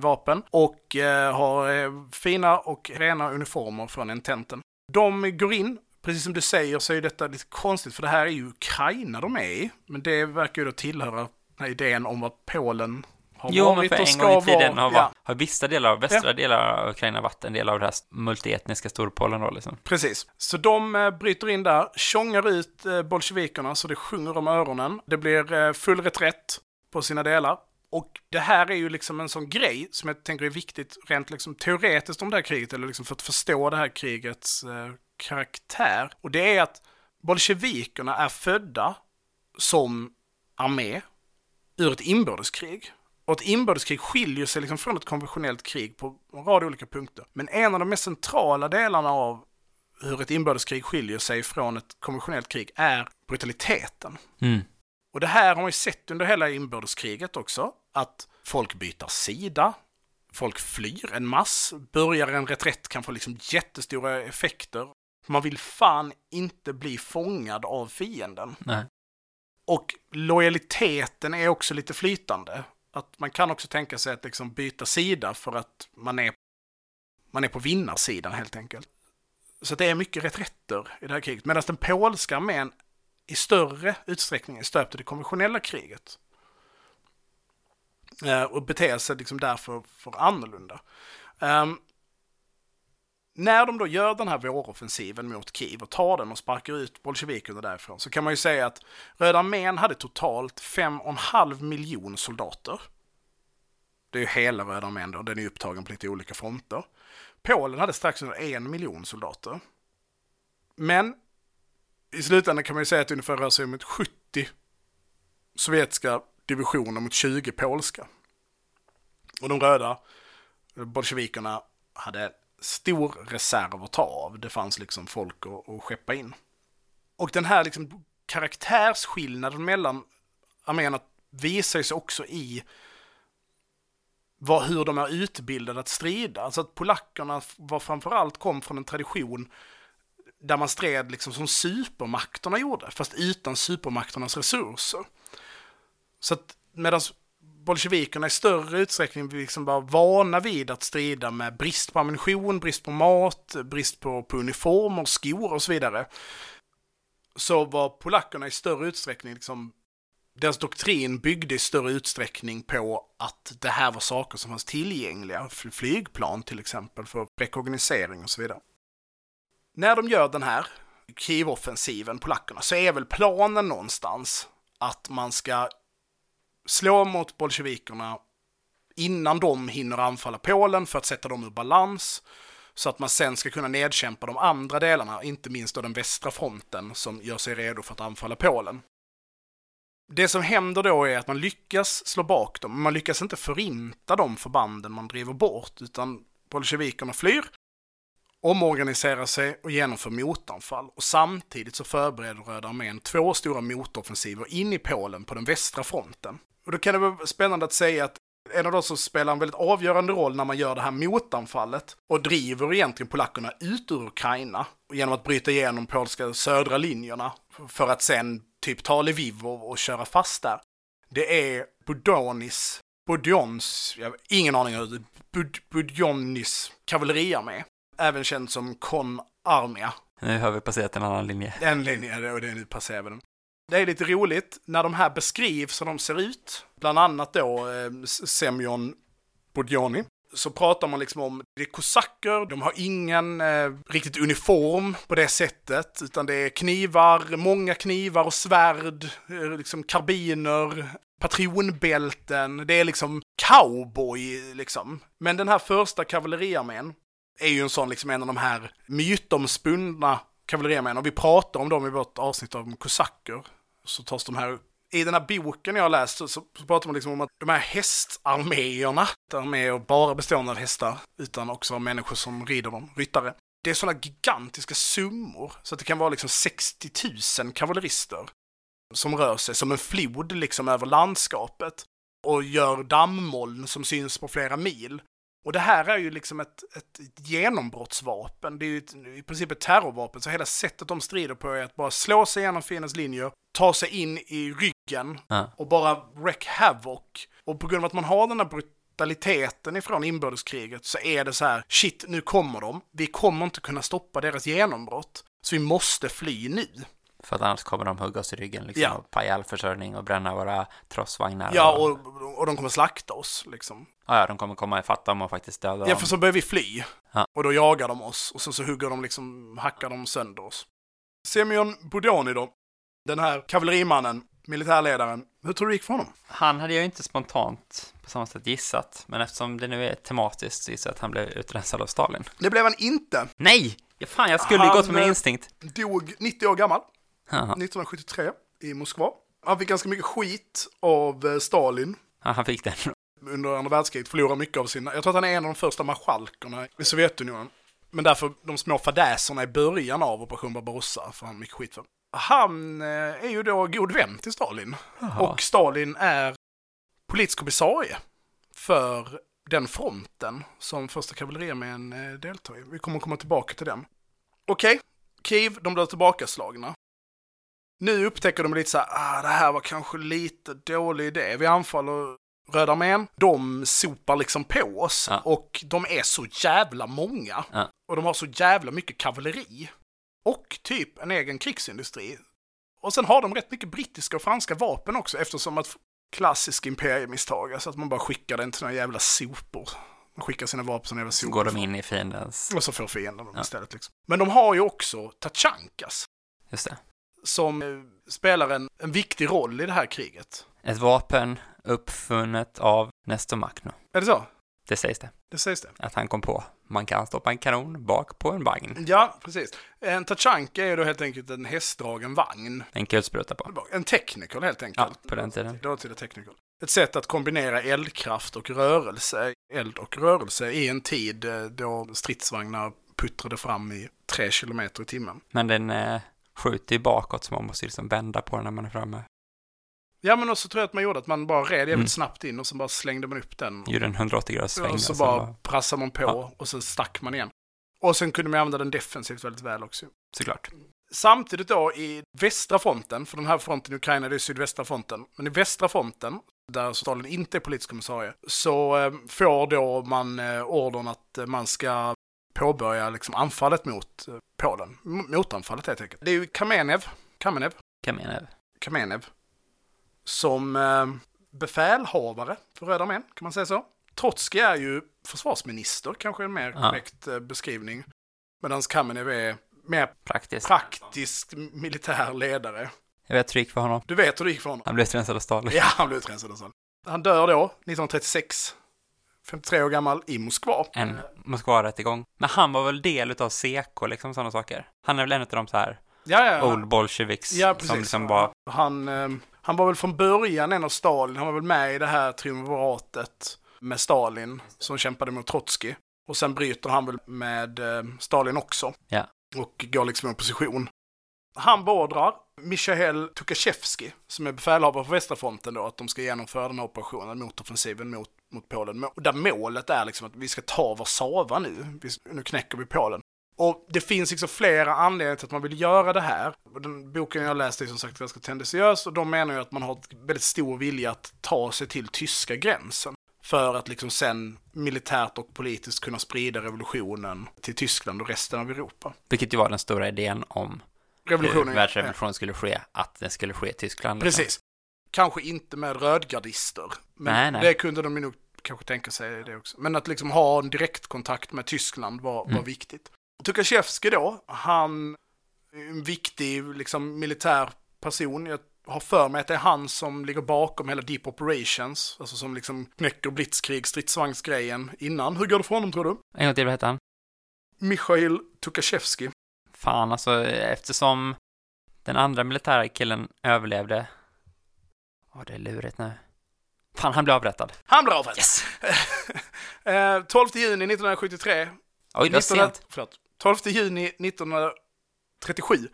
vapen och eh, har eh, fina och rena uniformer från Ententen. De går in, precis som du säger så är detta lite konstigt för det här är ju Ukraina de är i. Men det verkar ju då tillhöra idén om vad Polen har Jo, men för och en ska gång i tiden vara. har, Ja, har vissa delar av västra delar av Ukraina varit en del av det här multietniska Storpolen då liksom. precis. Så de eh, bryter in där, tjongar ut eh, bolsjevikerna så det sjunger om öronen. Det blir eh, full reträtt på sina delar. Och det här är ju liksom en sån grej som jag tänker är viktigt rent liksom teoretiskt om det här kriget, eller liksom för att förstå det här krigets eh, karaktär. Och det är att bolsjevikerna är födda som armé ur ett inbördeskrig. Och ett inbördeskrig skiljer sig liksom från ett konventionellt krig på en rad olika punkter. Men en av de mest centrala delarna av hur ett inbördeskrig skiljer sig från ett konventionellt krig är brutaliteten. Mm. Och det här har man ju sett under hela inbördeskriget också, att folk byter sida, folk flyr en mass, börjar en reträtt kan få liksom jättestora effekter. Man vill fan inte bli fångad av fienden. Nej. Och lojaliteten är också lite flytande. Att man kan också tänka sig att liksom byta sida för att man är, man är på vinnarsidan helt enkelt. Så det är mycket reträtter i det här kriget. Medan den polska armén i större utsträckning är stöpt i det konventionella kriget. Eh, och beter sig liksom därför för annorlunda. Um, när de då gör den här våroffensiven mot Kiev och tar den och sparkar ut bolsjevikerna därifrån så kan man ju säga att Röda armén hade totalt 5,5 miljon soldater. Det är ju hela Röda armén då, den är upptagen på lite olika fronter. Polen hade strax under en miljon soldater. Men i slutändan kan man ju säga att det ungefär rör sig om ett 70 sovjetiska divisioner mot 20 polska. Och de röda bolsjevikerna hade stor reserv att ta av. Det fanns liksom folk att, att skeppa in. Och den här liksom karaktärsskillnaden mellan arméerna visar sig också i vad, hur de är utbildade att strida. Alltså att polackerna var framförallt kom från en tradition där man stred liksom som supermakterna gjorde, fast utan supermakternas resurser. Så att medan bolsjevikerna i större utsträckning liksom var vana vid att strida med brist på ammunition, brist på mat, brist på, på uniformer, skor och så vidare. Så var polackerna i större utsträckning liksom deras doktrin byggde i större utsträckning på att det här var saker som fanns tillgängliga, flygplan till exempel, för rekognosering och så vidare. När de gör den här Kiev-offensiven, polackerna, så är väl planen någonstans att man ska slå mot bolsjevikerna innan de hinner anfalla Polen för att sätta dem ur balans. Så att man sen ska kunna nedkämpa de andra delarna, inte minst då den västra fronten som gör sig redo för att anfalla Polen. Det som händer då är att man lyckas slå bak dem, men man lyckas inte förinta de förbanden man driver bort, utan bolsjevikerna flyr, omorganiserar sig och genomför motanfall. Och samtidigt så förbereder Röda armén två stora motoffensiver in i Polen på den västra fronten. Och då kan det vara spännande att säga att en av de som spelar en väldigt avgörande roll när man gör det här motanfallet och driver egentligen polackerna ut ur Ukraina genom att bryta igenom polska södra linjerna för att sen typ ta Lviv och, och köra fast där. Det är Budonis, Budjons, jag har ingen aning hur det Bud, Budjonis kavalleriarmé, även känd som Kon Armia. Nu har vi passerat en annan linje. En linje, och det är nu passerar vi den. Det är lite roligt när de här beskrivs som de ser ut, bland annat då eh, Semyon Budjoni, så pratar man liksom om det är kosacker, de har ingen eh, riktigt uniform på det sättet, utan det är knivar, många knivar och svärd, eh, liksom karbiner, patronbälten, det är liksom cowboy liksom. Men den här första kavalleriarmén är ju en sån liksom en av de här mytomspunna kavalleriarmén och vi pratar om dem i vårt avsnitt om kosacker. Så tas de här upp. i den här boken jag har läst så, så pratar man liksom om att de här hästarméerna, de är bara bestående av hästar, utan också av människor som rider dem, ryttare. Det är sådana gigantiska summor, så att det kan vara liksom 60 000 kavallerister som rör sig som en flod liksom över landskapet och gör dammoln som syns på flera mil. Och det här är ju liksom ett, ett genombrottsvapen. Det är ju ett, i princip ett terrorvapen, så hela sättet de strider på är att bara slå sig igenom fiendens linjer, ta sig in i ryggen Ja. och bara wreck havoc. Och på grund av att man har den här brutaliteten ifrån inbördeskriget så är det så här, shit, nu kommer de. Vi kommer inte kunna stoppa deras genombrott. Så vi måste fly nu. För att annars kommer de hugga oss i ryggen liksom, Ja. och paja all försörjning och bränna våra trossvagnar. Ja, och, och de kommer slakta oss liksom. Ja, ja, de kommer komma ifatt dem och faktiskt döda Ja, dem. för så börjar vi fly. Ja. Och då jagar de oss och sen så hugger de liksom, hackar de sönder oss. Semyon Budoni då, den här kavallerimannen, militärledaren, hur tror du det gick för honom? Han hade jag inte spontant på samma sätt gissat, men eftersom det nu är tematiskt så gissar jag att han blev utrensad av Stalin. Det blev han inte. Nej! Ja, fan, jag skulle ju gått på min eh, instinkt. Dog 90 år gammal, Jaha. 1973, i Moskva. Han fick ganska mycket skit av eh, Stalin Ja, han fick den. under andra världskriget, förlorade mycket av sina... Jag tror att han är en av de första marskalkerna i Sovjetunionen. Men därför de små fadäserna i början av Operation Barbarossa får han mycket skit för. Han eh, är ju då god vän till Stalin. Och Stalin är politisk kommissarie för den fronten som första kavalleriarmén eh, deltar i. Vi kommer komma tillbaka till den. Okej, Kiev, de blir tillbakaslagna. Nu upptäcker de lite så här, ah, det här var kanske lite dålig idé. Vi anfaller Röda armén, de sopar liksom på oss Ja. och de är så jävla många. Ja. Och de har så jävla mycket kavalleri. Och typ en egen krigsindustri. Och sen har de rätt mycket brittiska och franska vapen också eftersom att klassisk imperiemisstag, alltså att man bara skickar den till några jävla sopor. Man skickar sina vapen som jävla Så sopor. går de in i fiendens... Och så får fienden dem Ja. istället. Liksom. Men de har ju också Tachankas Just det. Som eh, spelar en, en viktig roll i det här kriget. Ett vapen uppfunnet av Nestor Magno. Är det så? Det sägs det. Det sägs det. Att han kom på. Man kan stoppa en kanon bak på en vagn. Ja, precis. En Tachanka är då helt enkelt en hästdragen vagn. En kulspruta på. En technical helt Ja, enkelt. på den tiden. Dåtida technical. Ett sätt att kombinera eldkraft och rörelse, eld och rörelse i en tid eh, då stridsvagnar puttrade fram i tre kilometer i timmen. Men den eh, skjuter ju bakåt så man måste liksom vända på den när man är framme. Ja, men också tror jag att man gjorde att man bara red jävligt Mm. snabbt in och så bara slängde man upp den. Gjorde en 180 graders sväng. och så bara bara... prassade man på Ja. och så stack man igen. Och sen kunde man använda den defensivt väldigt väl också. Såklart. Samtidigt då i västra fronten, för den här fronten i Ukraina det är sydvästra fronten, men i västra fronten, där Stalin inte är politisk kommissarie, så eh, får då man eh, ordern att eh, man ska påbörja liksom anfallet mot eh, Polen. Motanfallet helt enkelt. Det är ju Kamenev, Kamenev, Kamenev. Kamenev som eh, befälhavare för Röda armén, kan man säga så. Trotskij är ju försvarsminister, kanske en mer Ja. korrekt eh, beskrivning. Medan Kamenev är mer Praktiskt. praktisk militär ledare. Jag vet hur det gick för honom. Du vet hur det gick för honom? Han blev rensad av Stalin. Ja, han blev utrensad och så. Han dör då, 1936, 53 år gammal, i Moskva. En Moskva-rättegång. Men han var väl del utav SEK liksom sådana saker. Han är väl en av de så här Ja, ja, old bolsjeviks ja som liksom var... han, eh, han var väl från början en av Stalin, han var väl med i det här triumviratet med Stalin som kämpade mot Trotskij. Och sen bryter han väl med eh, Stalin också. Ja. Och går liksom i opposition. Han beordrar Michael Tukashevski, som är befälhavare på västra fronten då, att de ska genomföra den här operationen, motoffensiven mot, mot Polen. Där målet är liksom att vi ska ta Warszawa nu, nu knäcker vi Polen. Och det finns liksom flera anledningar till att man vill göra det här. Den boken jag läste är som sagt ganska tendentiös och de menar ju att man har väldigt stor vilja att ta sig till tyska gränsen. För att liksom sen militärt och politiskt kunna sprida revolutionen till Tyskland och resten av Europa. Vilket ju var den stora idén om hur Revolutionen, världsrevolutionen skulle ske, att den skulle ske i Tyskland. liksom. Precis. Kanske inte med rödgardister. Men Nej, nej. det kunde de nog kanske tänka sig det också. Men att liksom ha en direktkontakt med Tyskland var, var Mm. viktigt. Tukashevski då, han är en viktig liksom, militär person. Jag har för mig att det är han som ligger bakom hela Deep Operations. Alltså som liksom knäcker blitzkrig, stridsvagnsgrejen innan. Hur går det för honom tror du? En gång till, vad hette han? Michail Tukashevski. Fan, alltså eftersom den andra militära killen överlevde. Åh, det är lurigt nu. Fan, han blev avrättad. Han blir avrättad. Yes! *laughs* Eh, 12 juni 1973 Oj, det var 1900 sent. Förlåt. 12 juni 1937,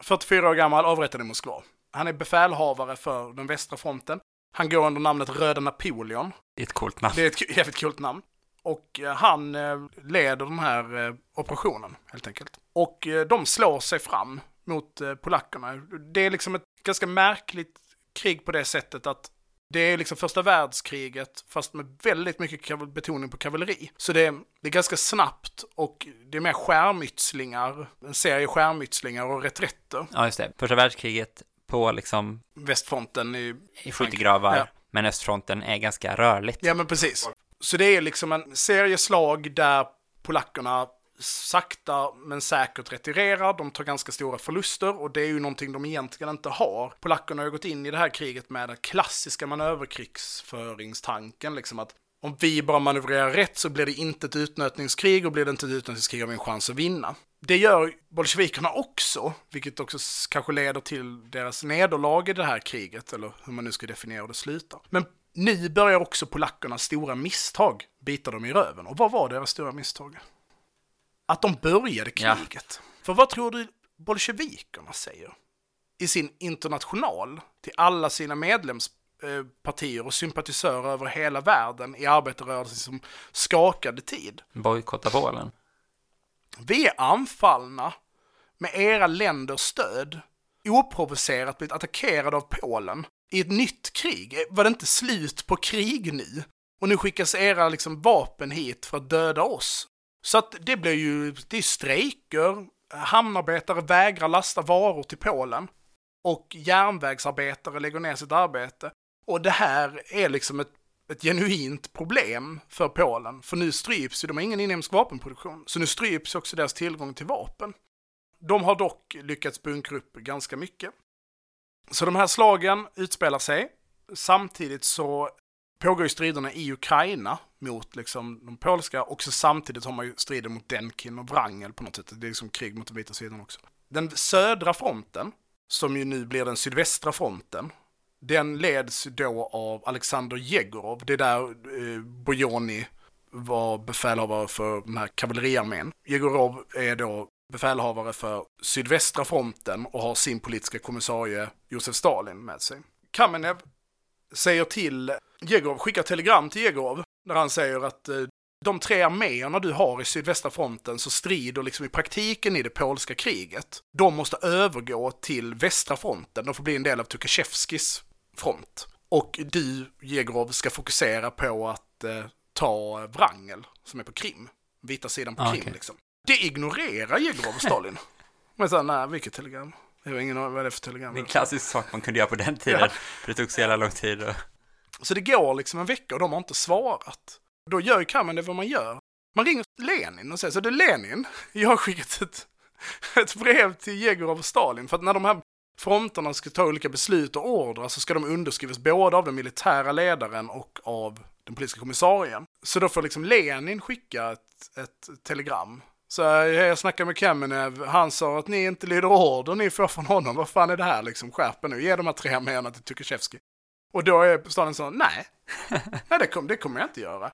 44 år gammal, avrättad i Moskva. Han är befälhavare för den västra fronten. Han går under namnet Röda Napoleon. Det är ett coolt namn. Det är ett jävligt kul namn. Och eh, han eh, leder den här eh, operationen, helt enkelt. Och eh, de slår sig fram mot eh, polackerna. Det är liksom ett ganska märkligt krig på det sättet att det är liksom första världskriget, fast med väldigt mycket betoning på kavalleri. Så det är, det är ganska snabbt och det är mer skärmytslingar, en serie skärmytslingar och reträtter. Ja, just det. Första världskriget på liksom Västfronten i... i skyttegravar, Ja. men östfronten är ganska rörligt. Ja, men precis. Så det är liksom en serie slag där polackerna sakta men säkert retirerar. De tar ganska stora förluster och det är ju någonting de egentligen inte har. Polackerna har ju gått in i det här kriget med den klassiska manöverkrigsföringstanken, liksom att om vi bara manövrerar rätt så blir det inte ett utnötningskrig och blir det inte ett utnötningskrig har vi en chans att vinna. Det gör bolsjevikerna också, vilket också kanske leder till deras nederlag i det här kriget, eller hur man nu ska definiera det slutar. Men nu börjar också polackernas stora misstag bita dem i röven. Och vad var deras stora misstag? Att de började Ja. kriget. För vad tror du bolsjevikerna säger? I sin international till alla sina medlemspartier och sympatisörer över hela världen i arbetarrörelsen som skakade tid. Bojkotta Polen. Vi är anfallna med era länders stöd, oprovocerat blivit attackerade av Polen. i ett nytt krig? Var det inte slut på krig nu? Och nu skickas era liksom vapen hit för att döda oss. Så att det blir ju, det är strejker, hamnarbetare vägrar lasta varor till Polen och järnvägsarbetare lägger ner sitt arbete. Och det här är liksom ett, ett genuint problem för Polen, för nu stryps ju, de har ingen inhemsk vapenproduktion, så nu stryps också deras tillgång till vapen. De har dock lyckats bunkra upp ganska mycket. Så de här slagen utspelar sig. Samtidigt så pågår ju striderna i Ukraina mot liksom de polska och så samtidigt har man ju strider mot Denkin och Wrangel på något sätt. Det är liksom krig mot den vita sidan också. Den södra fronten, som ju nu blir den sydvästra fronten, den leds då av Alexander Jegorov. Det är där eh, Bojoni var befälhavare för den här kavalleriarmén. Jegorov är då befälhavare för sydvästra fronten och har sin politiska kommissarie Josef Stalin med sig. Kamenev säger till Jegorov, skickar telegram till Jegorov där han säger att eh, de tre arméerna du har i sydvästra fronten så strider liksom i praktiken i det polska kriget. De måste övergå till västra fronten, de får bli en del av Tukashevskis front. Och du, Jegorov, ska fokusera på att eh, ta Wrangel, som är på Krim. Vita sidan på Ah, Krim okej. liksom. Det ignorerar Jegorov och Stalin. *laughs* Men så, nej, vilket telegram? Jag har ingen aning vad det är för telegram. Det är en klassisk sak man kunde göra på den *laughs* tiden, Ja. för det tog så jävla lång tid. Och... Så det går liksom en vecka och de har inte svarat. Då gör ju Kamenev vad man gör. Man ringer Lenin och säger så det är Lenin, jag har skickat ett, *laughs* ett brev till Jegorov och Stalin för att när de här fronterna ska ta olika beslut och ordrar så ska de underskrivas både av den militära ledaren och av den politiska kommissarien. Så då får liksom Lenin skicka ett, ett telegram. Så jag snackade med Kamenev, han sa att ni inte lyder order ni får från honom. Vad fan är det här liksom? Skärp nu, ge de här tre arméerna till Tukashevski. Och då är Stalin så, nej, *laughs* nej det, kom, det kommer jag inte göra.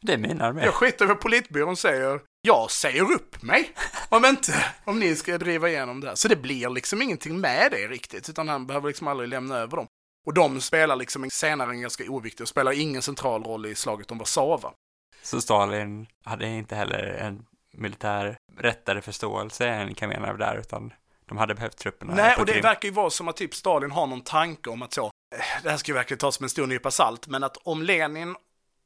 Det är mina arméer. Jag skiter i vad politbyrån säger. Jag säger upp mig. Om inte, om ni ska driva igenom det här. Så det blir liksom ingenting med det riktigt, utan han behöver liksom aldrig lämna över dem. Och de spelar liksom senare en ganska oviktig och spelar ingen central roll i slaget om Warszawa. Så Stalin hade inte heller en militär rättare förståelse än Kamenev där, utan de hade behövt trupperna Nej, och det verkar ju vara som att typ Stalin har någon tanke om att så, eh, det här ska ju verkligen tas som en stor nypa salt, men att om Lenin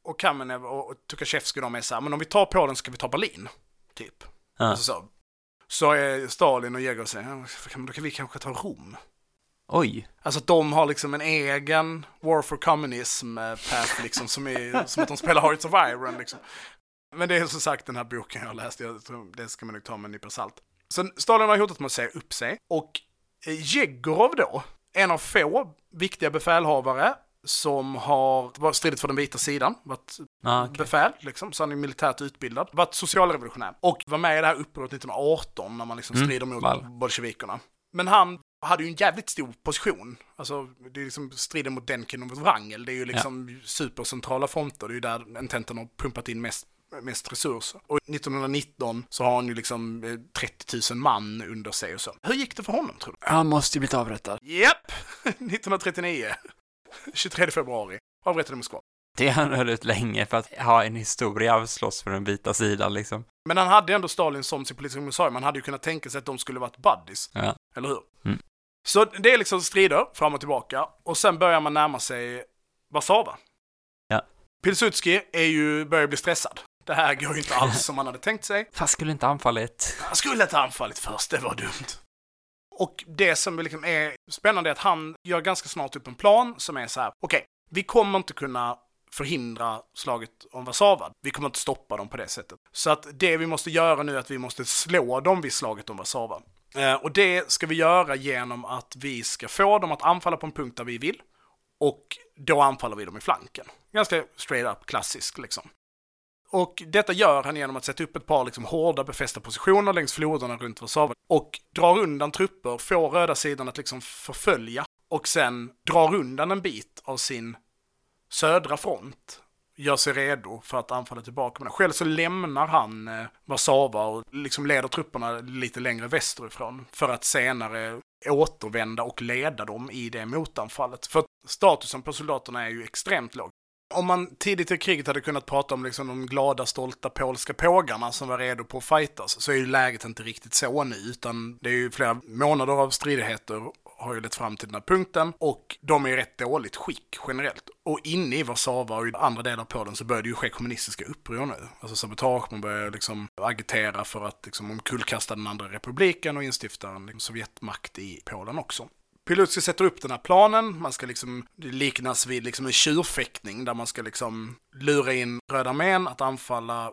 och Kamenev och Tukashevskij de är så här, men om vi tar Polen så ska vi ta Berlin. Typ. Ja. Alltså så. Så är Stalin och Jegorov säger, ja, då kan vi kanske ta Rom. Oj, Alltså att de har liksom en egen War for Communism eh, path liksom som är som att de spelar Hearts of Iron liksom. Men det är som sagt den här boken jag har läst, jag tror det ska man nog ta med en nypa salt. Så Stalin har hotat med att säga upp sig och eh, Jegorov då, en av få viktiga befälhavare som har stridit för den vita sidan, varit ah, okej. befäl, liksom, så han är militärt utbildad, varit socialrevolutionär och var med i det här upproret 1918 när man liksom Mm, strider mot väl. bolsjevikerna. Men han hade ju en jävligt stor position. Alltså, det är liksom striden mot Denkin och Wrangel. Det är ju liksom supercentrala fronter. Det är ju där Ententen har pumpat in mest, mest resurser. Och 1919 så har han ju liksom eh, 30 000 man under sig och så. Hur gick det för honom tror du? Han måste ju blivit avrättad. Japp! *laughs* 1939. 23 *laughs* februari. Avrättade i Moskva. Det han höll ut länge för att ha en historia av slåss för den vita sidan liksom. Men han hade ändå Stalin som sin politiska kommissarie. Man hade ju kunnat tänka sig att de skulle varit buddies. Ja. Eller hur? Mm. Så det är liksom strider fram och tillbaka. Och sen börjar man närma sig Warszawa. Ja. Pilsudski är ju, börjar bli stressad. Det här går ju inte alls som man hade tänkt sig. Fast skulle inte anfallit. Han skulle inte anfallit först, det var dumt. Och det som liksom är spännande är att han gör ganska snart upp en plan som är så här, okej, vi kommer inte kunna förhindra slaget om Warszawa. Vi kommer inte stoppa dem på det sättet. Så att det vi måste göra nu är att vi måste slå dem vid slaget om Warszawa. Eh, och det ska vi göra genom att vi ska få dem att anfalla på en punkt där vi vill. Och då anfaller vi dem i flanken. Ganska straight up klassisk liksom. Och detta gör han genom att sätta upp ett par liksom hårda befästa positioner längs floderna runt Warszawa och drar undan trupper, får röda sidan att liksom förfölja och sen drar undan en bit av sin södra front gör sig redo för att anfalla tillbaka. Men själv så lämnar han eh, Warszawa och liksom leder trupperna lite längre västerifrån för att senare återvända och leda dem i det motanfallet. För statusen på soldaterna är ju extremt låg. Om man tidigt i kriget hade kunnat prata om liksom de glada, stolta polska pågarna som var redo på att fightas, så är ju läget inte riktigt så nu, utan det är ju flera månader av stridigheter har ju lett fram till den här punkten och de är i rätt dåligt skick generellt. Och inne i Warszawa och i andra delar av Polen så börjar det ju ske kommunistiska uppror nu. Alltså sabotage, man börjar liksom agitera för att liksom omkullkasta den andra republiken och instifta en liksom, Sovjetmakt i Polen också. Pilutski sätter upp den här planen, man ska liksom, det liknas vid liksom en tjurfäktning där man ska liksom lura in Röda armén att anfalla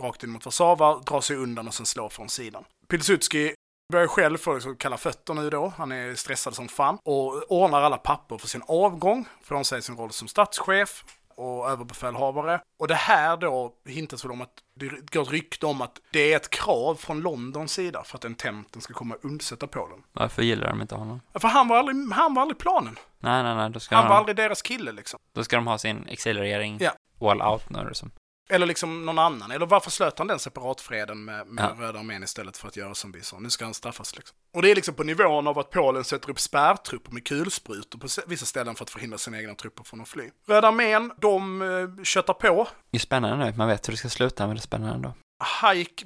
rakt in mot Warszawa, dra sig undan och sen slå från sidan. Pilsudski börjar själv få liksom kalla fötter nu då, han är stressad som fan och ordnar alla papper för sin avgång. Från sig sin roll som statschef och överbefälhavare. Och det här då hintas väl om att det går ett rykte om att det är ett krav från Londons sida för att Ententen ska komma och undsätta Polen. Varför gillar de inte honom? För han var aldrig, han var aldrig planen. Nej, nej, nej, då ska, Han var de, aldrig deras kille liksom. då ska de ha sin exilregering Ja. all out nu liksom. Eller liksom någon annan. Eller varför slöt han den separatfreden med, med Ja. Röda armén istället för att göra som vi sa? Nu ska han straffas liksom. Och det är liksom på nivån av att Polen sätter upp spärrtrupper med kulsprutor på vissa ställen för att förhindra sina egna trupper från att fly. Röda armén, de eh, köttar på. Det är spännande nu, man vet hur det ska sluta, men det är spännande ändå. Haik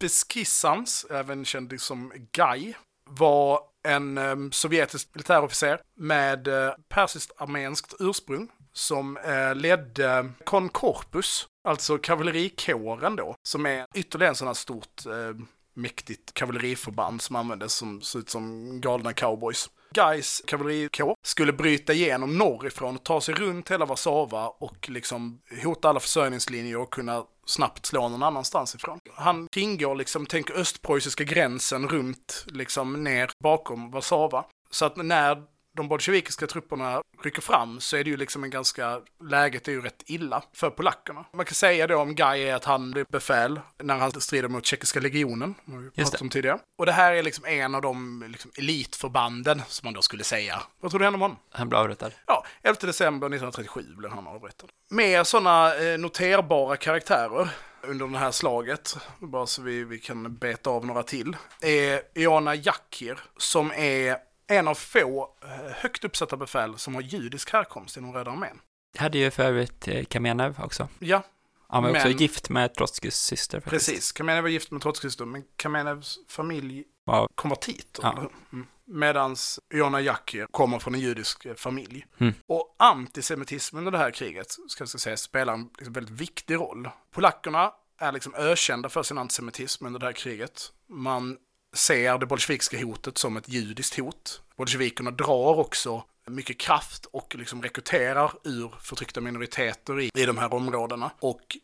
Beskissans, även känd som Guy, var en eh, sovjetisk militärofficer med eh, persiskt armenskt ursprung som eh, ledde Concorpus, alltså kavallerikåren då, som är ytterligare en sån här stort eh, mäktigt kavalleriförband som användes som ser ut som galna cowboys. Guys kavallerikår skulle bryta igenom norrifrån och ta sig runt hela Warszawa och liksom hota alla försörjningslinjer och kunna snabbt slå någon annanstans ifrån. Han kringgår liksom, tänk östpreussiska gränsen runt, liksom ner bakom Warszawa. Så att när de bolsjevikiska trupperna rycker fram så är det ju liksom en ganska, läget är ju rätt illa för polackerna. Man kan säga då om Guy är att han blir befäl när han strider mot tjeckiska legionen, vi pratat om tidigare. Och det här är liksom en av de liksom, elitförbanden som man då skulle säga. Vad tror du händer med honom? Han blir avrättad. Ja, 11 december 1937 blev han avrättad. Mer sådana eh, noterbara karaktärer under det här slaget, bara så vi, vi kan beta av några till, är Iona Jakir, som är en av få eh, högt uppsatta befäl som har judisk härkomst inom Röda armén. Hade ju för övrigt eh, Kamenev också. Ja, Han var också Men- gift med Trotskys syster faktiskt. precis. Kamenev var gift med Trotskijs men Kamenevs familj Var, konvertiter. Ja. Mm. Medans Iona Jakir kommer från en judisk eh, familj. Mm. Och antisemitismen under det här kriget, ska jag säga, spelar en liksom väldigt viktig roll. Polackerna är liksom ökända för sin antisemitism under det här kriget. Man ser det bolsjevikiska hotet som ett judiskt hot. Bolsjevikerna drar också mycket kraft och liksom rekryterar ur förtryckta minoriteter i, i de här områdena. Och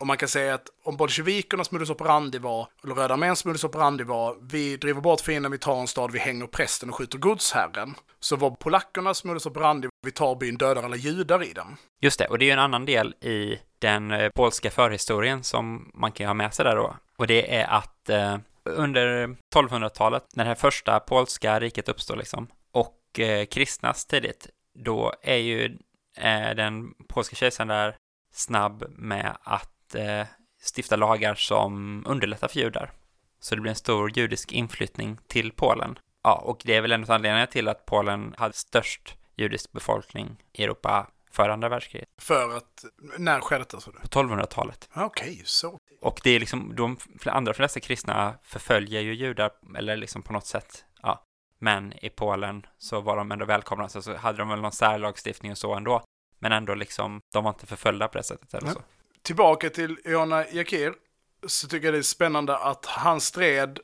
och man kan säga att om bolsjevikernas modus operandi var, eller Röda arméns modus operandi var, vi driver bort fienden, vi tar en stad, vi hänger prästen och skjuter godsherren. Så var polackernas modus operandi, vi tar byn, dödar alla judar i den. just det, och det är ju en annan del i den eh, polska förhistorien som man kan ha med sig där då. Och det är att eh, under 1200-talet, när det här första polska riket uppstår liksom, och eh, kristnas tidigt, då är ju eh, den polska kejsaren där snabb med att eh, stifta lagar som underlättar för judar. Så det blir en stor judisk inflyttning till Polen. Ja, och det är väl en av anledningarna till att Polen hade störst judisk befolkning i Europa före andra världskriget, För att, när skedde det så? på 1200-talet. Okej, så. Och det är liksom, de andra flesta kristna förföljer ju judar, eller liksom på något sätt, ja. Men i Polen så var de ändå välkomna, så, så hade de väl någon särlagstiftning och så ändå. Men ändå liksom, de var inte förföljda på det sättet eller Nej. så. Tillbaka till Iona Jakir, så tycker jag det är spännande att han stred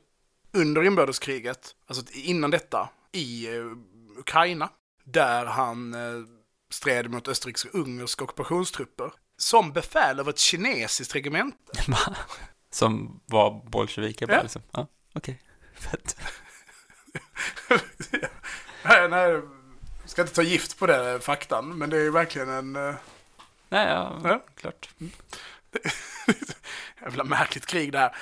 under inbördeskriget, alltså innan detta, i eh, Ukraina, där han eh, stred mot österrikisk-ungerska ockupationstrupper, som befäl över ett kinesiskt regemente. *laughs* Som var bolsjeviker bara Ja. liksom. Ja, okej. Fett. *laughs* nej, nej, jag ska inte ta gift på den faktan, men det är verkligen en eh, Nej, ja, Ja. klart. *laughs* jävla märkligt krig det här.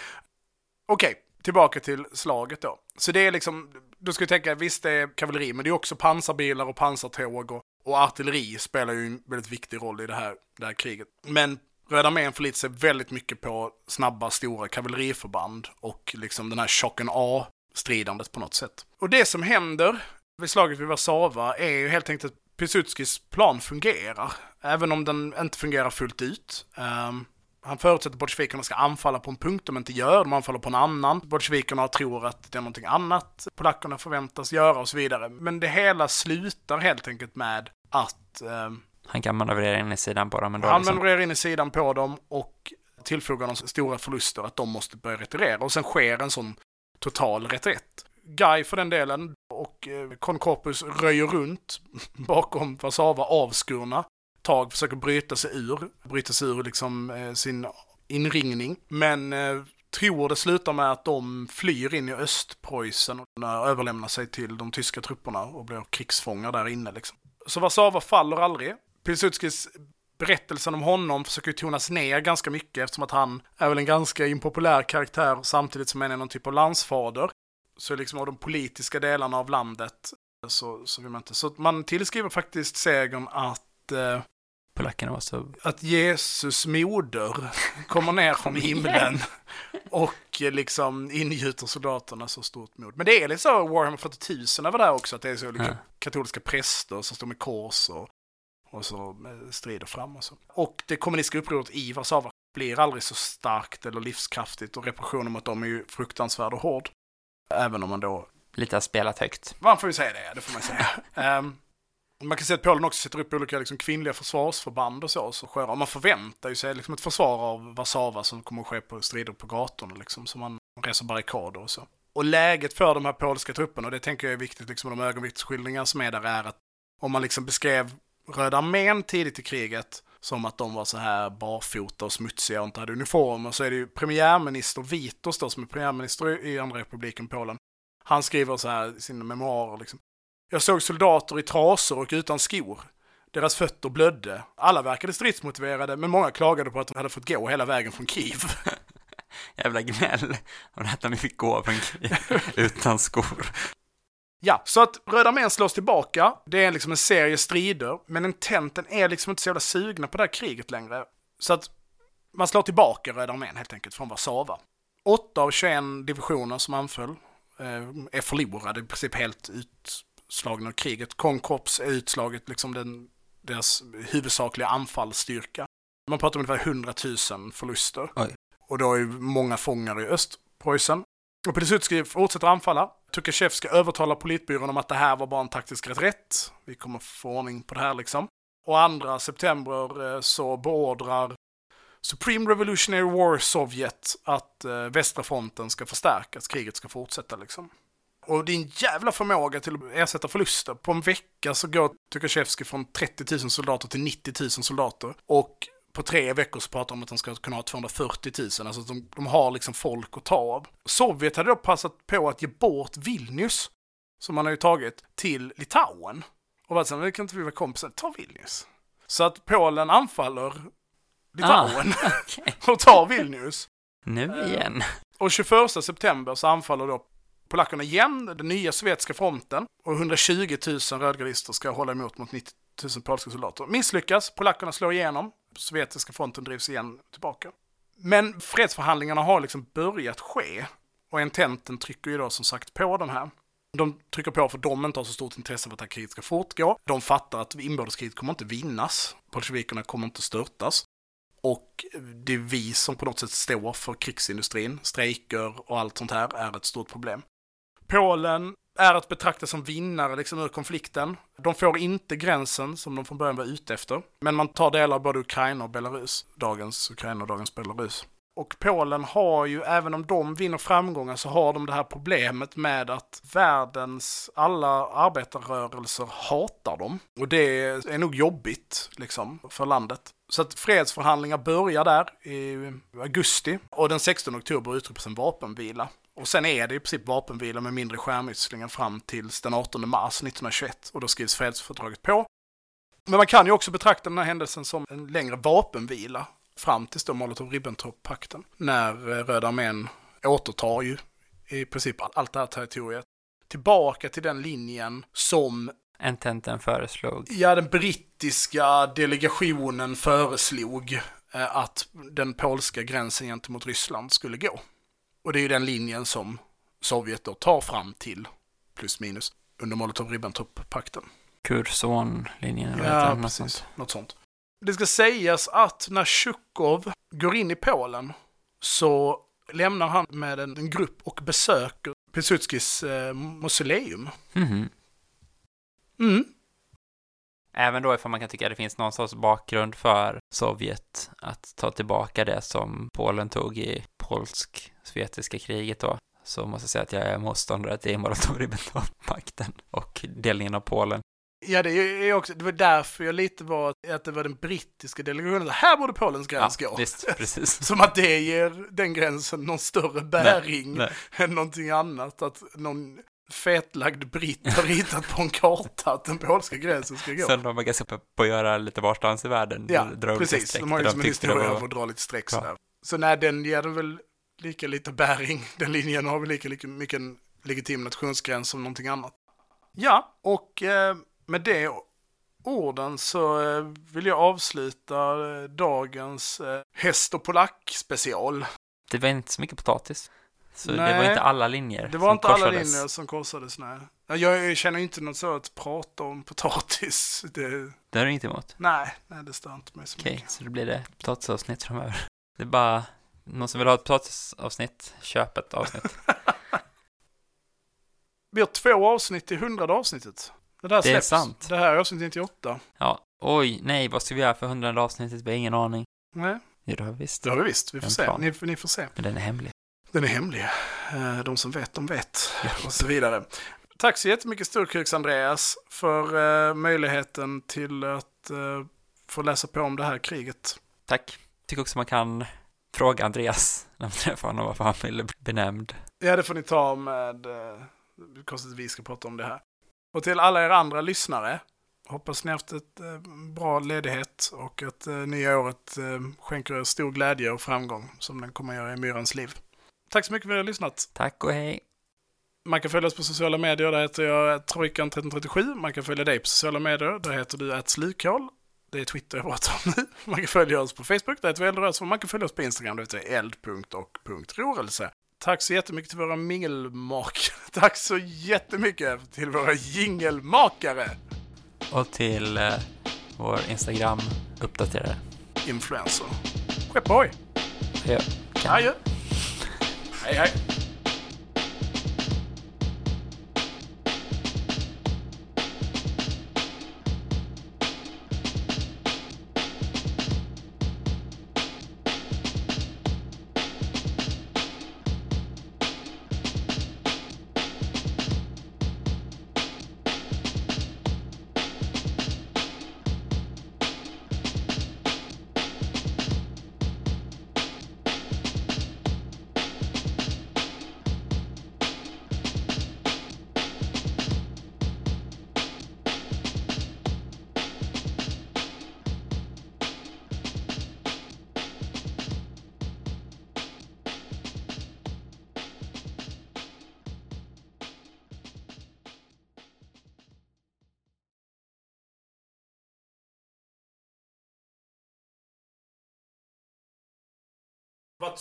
Okej, tillbaka till slaget då. Så det är liksom, du ska tänka, visst det är kavalleri, men det är också pansarbilar och pansartåg och, och artilleri spelar ju en väldigt viktig roll i det här, det här kriget. Men Röda armén förlitar sig väldigt mycket på snabba, stora kavalleriförband och liksom den här chocken A-stridandet på något sätt. Och det som händer vid slaget vid Warszawa är ju helt enkelt att Pisutskis plan fungerar, även om den inte fungerar fullt ut. Ehm, han förutsätter att bolsjevikerna ska anfalla på en punkt de inte gör, de anfaller på en annan. Bolsjevikerna tror att det är någonting annat polackerna förväntas göra och så vidare. Men det hela slutar helt enkelt med att eh, Han kan manövrera in i sidan på dem ändå. han liksom. manövrerar in i sidan på dem och tillfogar dem stora förluster att de måste börja retirera. Och sen sker en sån total reträtt. Guy för den delen och eh, Corpus röjer runt *laughs* bakom Warszawa avskurna. Tag försöker bryta sig ur, bryta sig ur liksom eh, sin inringning. Men eh, tror det slutar med att de flyr in i Östpreussen och överlämnar sig till de tyska trupperna och blir krigsfångar där inne liksom. Så Warszawa faller aldrig. Pilsudskis berättelsen om honom försöker ju tonas ner ganska mycket eftersom att han är väl en ganska impopulär karaktär samtidigt som han är någon typ av landsfader. Så liksom av de politiska delarna av landet eh, så, så vill man inte. Så man tillskriver faktiskt segern att, eh, Polackerna var så... att Jesus moder kommer ner *laughs* från himlen och eh, liksom ingjuter soldaterna så stort mod. Men det är lite så Warhammer 40 000 över där också, att det är så olika Ja. katolska präster som står med kors och, och så eh, strider fram och så. Och det kommunistiska upproret i Warszawa blir aldrig så starkt eller livskraftigt och repressionen mot dem är ju fruktansvärd och hård. Även om man då Lite har spelat högt. man får ju säga det, det får man säga. *laughs* Ehm, man kan säga att Polen också sätter upp olika liksom, kvinnliga försvarsförband och så. så sköra. Och man förväntar ju sig liksom, ett försvar av Warszawa som kommer att ske på strider på gatorna. Liksom, så man reser barrikader och så. Och läget för de här polska trupperna, och det tänker jag är viktigt, liksom, de ögonvittnesskildringar som är där, är att om man liksom beskrev Röda armén tidigt i kriget som att de var så här barfota och smutsiga och inte hade uniformer, så är det ju premiärminister Vitos då, som är premiärminister i andra republiken Polen. Han skriver så här i sina memoarer liksom. Jag såg soldater i trasor och utan skor. Deras fötter blödde. Alla verkade stridsmotiverade, men många klagade på att de hade fått gå hela vägen från Kiev. *laughs* Jävla gnäll. Och att de fick gå från *laughs* utan skor. Ja, så att Röda armén slås tillbaka. Det är liksom en serie strider, men intenten är liksom inte så jävla sugna på det här kriget längre. Så att man slår tillbaka Röda armén helt enkelt från Warszawa. 8 av 21 divisioner som anföll eh, är förlorade, i princip helt utslagna av kriget. Konkorps är utslaget, liksom den, deras huvudsakliga anfallsstyrka. Man pratar om ungefär 100 000 förluster. Oj. Och då är många fångar i Östpreussen. Och Pilsudskij fortsätter anfalla. Tukashevska övertalar politbyrån om att det här var bara en taktisk reträtt. Vi kommer få ordning på det här liksom. Och 2 september eh, så beordrar Supreme Revolutionary War Sovjet att eh, västra fronten ska förstärkas, kriget ska fortsätta liksom. Och din jävla förmåga till att ersätta förluster. På en vecka så går Tukashevski från 30 000 soldater till 90 000 soldater. Och på tre veckor så pratar de om att de ska kunna ha 240 000. Alltså de, de har liksom folk att ta av. Sovjet hade då passat på att ge bort Vilnius, som man har ju tagit, till Litauen. Och varit så "Men kan inte vi vara kompisar? Ta Vilnius. Så att Polen anfaller Litauen *laughs* Okej. *laughs* och tar Vilnius. Nu igen. Och 21 september så anfaller då polackerna igen den nya sovjetiska fronten och 120 000 rödgardister ska hålla emot mot 90 000 polska soldater. Misslyckas, polackerna slår igenom, sovjetiska fronten drivs igen tillbaka. Men fredsförhandlingarna har liksom börjat ske och ententen trycker ju då som sagt på de här. De trycker på för de inte har så stort intresse av att det här kriget ska fortgå. De fattar att inbördeskriget kommer inte vinnas. Bolsjevikerna kommer inte störtas. Och det är vi som på något sätt står för krigsindustrin. Strejker och allt sånt här är ett stort problem. Polen är att betrakta som vinnare liksom ur konflikten. De får inte gränsen som de från början var ute efter. Men man tar delar av både Ukraina och Belarus. Dagens Ukraina och dagens Belarus. Och Polen har ju, även om de vinner framgångar, så har de det här problemet med att världens alla arbetarrörelser hatar dem. Och det är nog jobbigt, liksom, för landet. Så att fredsförhandlingar börjar där i augusti och den 16 oktober utropas en vapenvila. Och sen är det i princip vapenvila med mindre skärmytslingar fram till den 18 mars 1921 och då skrivs fredsfördraget på. Men man kan ju också betrakta den här händelsen som en längre vapenvila fram tills då Molotov-Ribbentrop-pakten. När eh, Röda armén återtar ju i princip allt det här territoriet tillbaka till den linjen som Ententen föreslog. Ja, den brittiska delegationen föreslog eh, att den polska gränsen gentemot Ryssland skulle gå. Och det är ju den linjen som Sovjet då tar fram till, plus minus, under Molotov-Ribbentrop-pakten. Curzon-linjen eller Ja, det? Något precis. sånt. Något sånt. Det ska sägas att när Tjukov går in i Polen så lämnar han med en, en grupp och besöker Pilsudskis eh, mausoleum. Mhm. Mm. Även då ifall man kan tycka att det finns någon sorts bakgrund för Sovjet att ta tillbaka det som Polen tog i polsk-sovjetiska kriget då, så måste jag säga att jag är motståndare till Molotov-Ribbentrop-pakten och delningen av Polen. Ja, det är också, det var därför jag lite var att det var den brittiska delegationen. Här borde Polens gräns gå. visst, precis. *laughs* Som att det ger den gränsen någon större bäring Nej, än någonting annat. Att någon fetlagd britt har ritat på en karta att den polska gränsen ska gå. Sen de var ganska på att göra lite varstans i världen. ja, precis. De har ju som en historia av att dra lite streck Ja. sådär. Så nej, den ger den väl lika lite bäring. *laughs* Den linjen har väl lika, lika mycket en legitim nationsgräns som någonting annat. Ja, och eh, med det orden så eh, vill jag avsluta eh, dagens eh, häst och polack special. Det var inte så mycket potatis. Så det Nej, var inte alla linjer Det var som inte alla korsades. linjer som korsades, nej. Ja, Jag känner inte något så att prata om potatis. *laughs* Det, Det har du inget emot? nej, nej, det stör inte mig så Okej, mycket. så då blir det potatisavsnitt framöver. Det är bara någon som vill ha ett potatisavsnitt, köp ett avsnitt. *laughs* Vi har två avsnitt i hundrade avsnittet. Det där Det är sant. Det här är avsnitt 98. Ja, oj, nej, vad ska vi göra för hundrade avsnittet? Vi har ingen aning. Nej, Jo, det har vi visst. det har vi visst. Vi får se. Ni, ni får se. Men den är hemlig. Den är hemlig. Eh, De som vet, de vet. *laughs* Och så vidare. Tack så jättemycket Storkruks Andreas för eh, möjligheten till att eh, få läsa på om det här kriget. Tack. Tycker också man kan fråga Andreas när man träffar honom varför han ville bli benämnd. Ja, det får ni ta med... Eh, konstigt att vi ska prata om det här. Och till alla er andra lyssnare. Hoppas ni haft ett eh, bra ledighet och att eh, nya året skänker er stor glädje och framgång som den kommer att göra i Myrans liv. Tack så mycket för att ni har lyssnat. Tack och hej. Man kan följa oss på sociala medier, där heter jag Trojkan1337. Man kan följa dig på sociala medier, där heter du slukhål. Det är Twitter jag pratar om nu. Man kan följa oss på Facebook, där heter vi Eldrörelse. Man kan följa oss på Instagram, där heter vi eld.och.rörelse. Tack så jättemycket till våra mingelmakare. *laughs* Tack så jättemycket till våra jingelmakare. Och till eh, vår Instagram uppdaterare. Influencer. Skeppahoj! Ja. Adjö! Hej hej!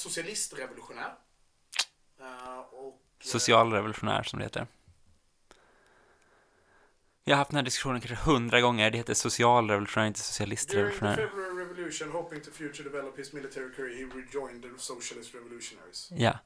Socialistrevolutionär. Eh, och, eh, Socialrevolutionär som det heter. Vi har haft den här diskussionen kanske hundra gånger. Det heter socialrevolutionär, inte During the socialistrevolutionär. February Revolution, hoping to future develop his military career, he rejoined the socialist revolutionaries. Ja,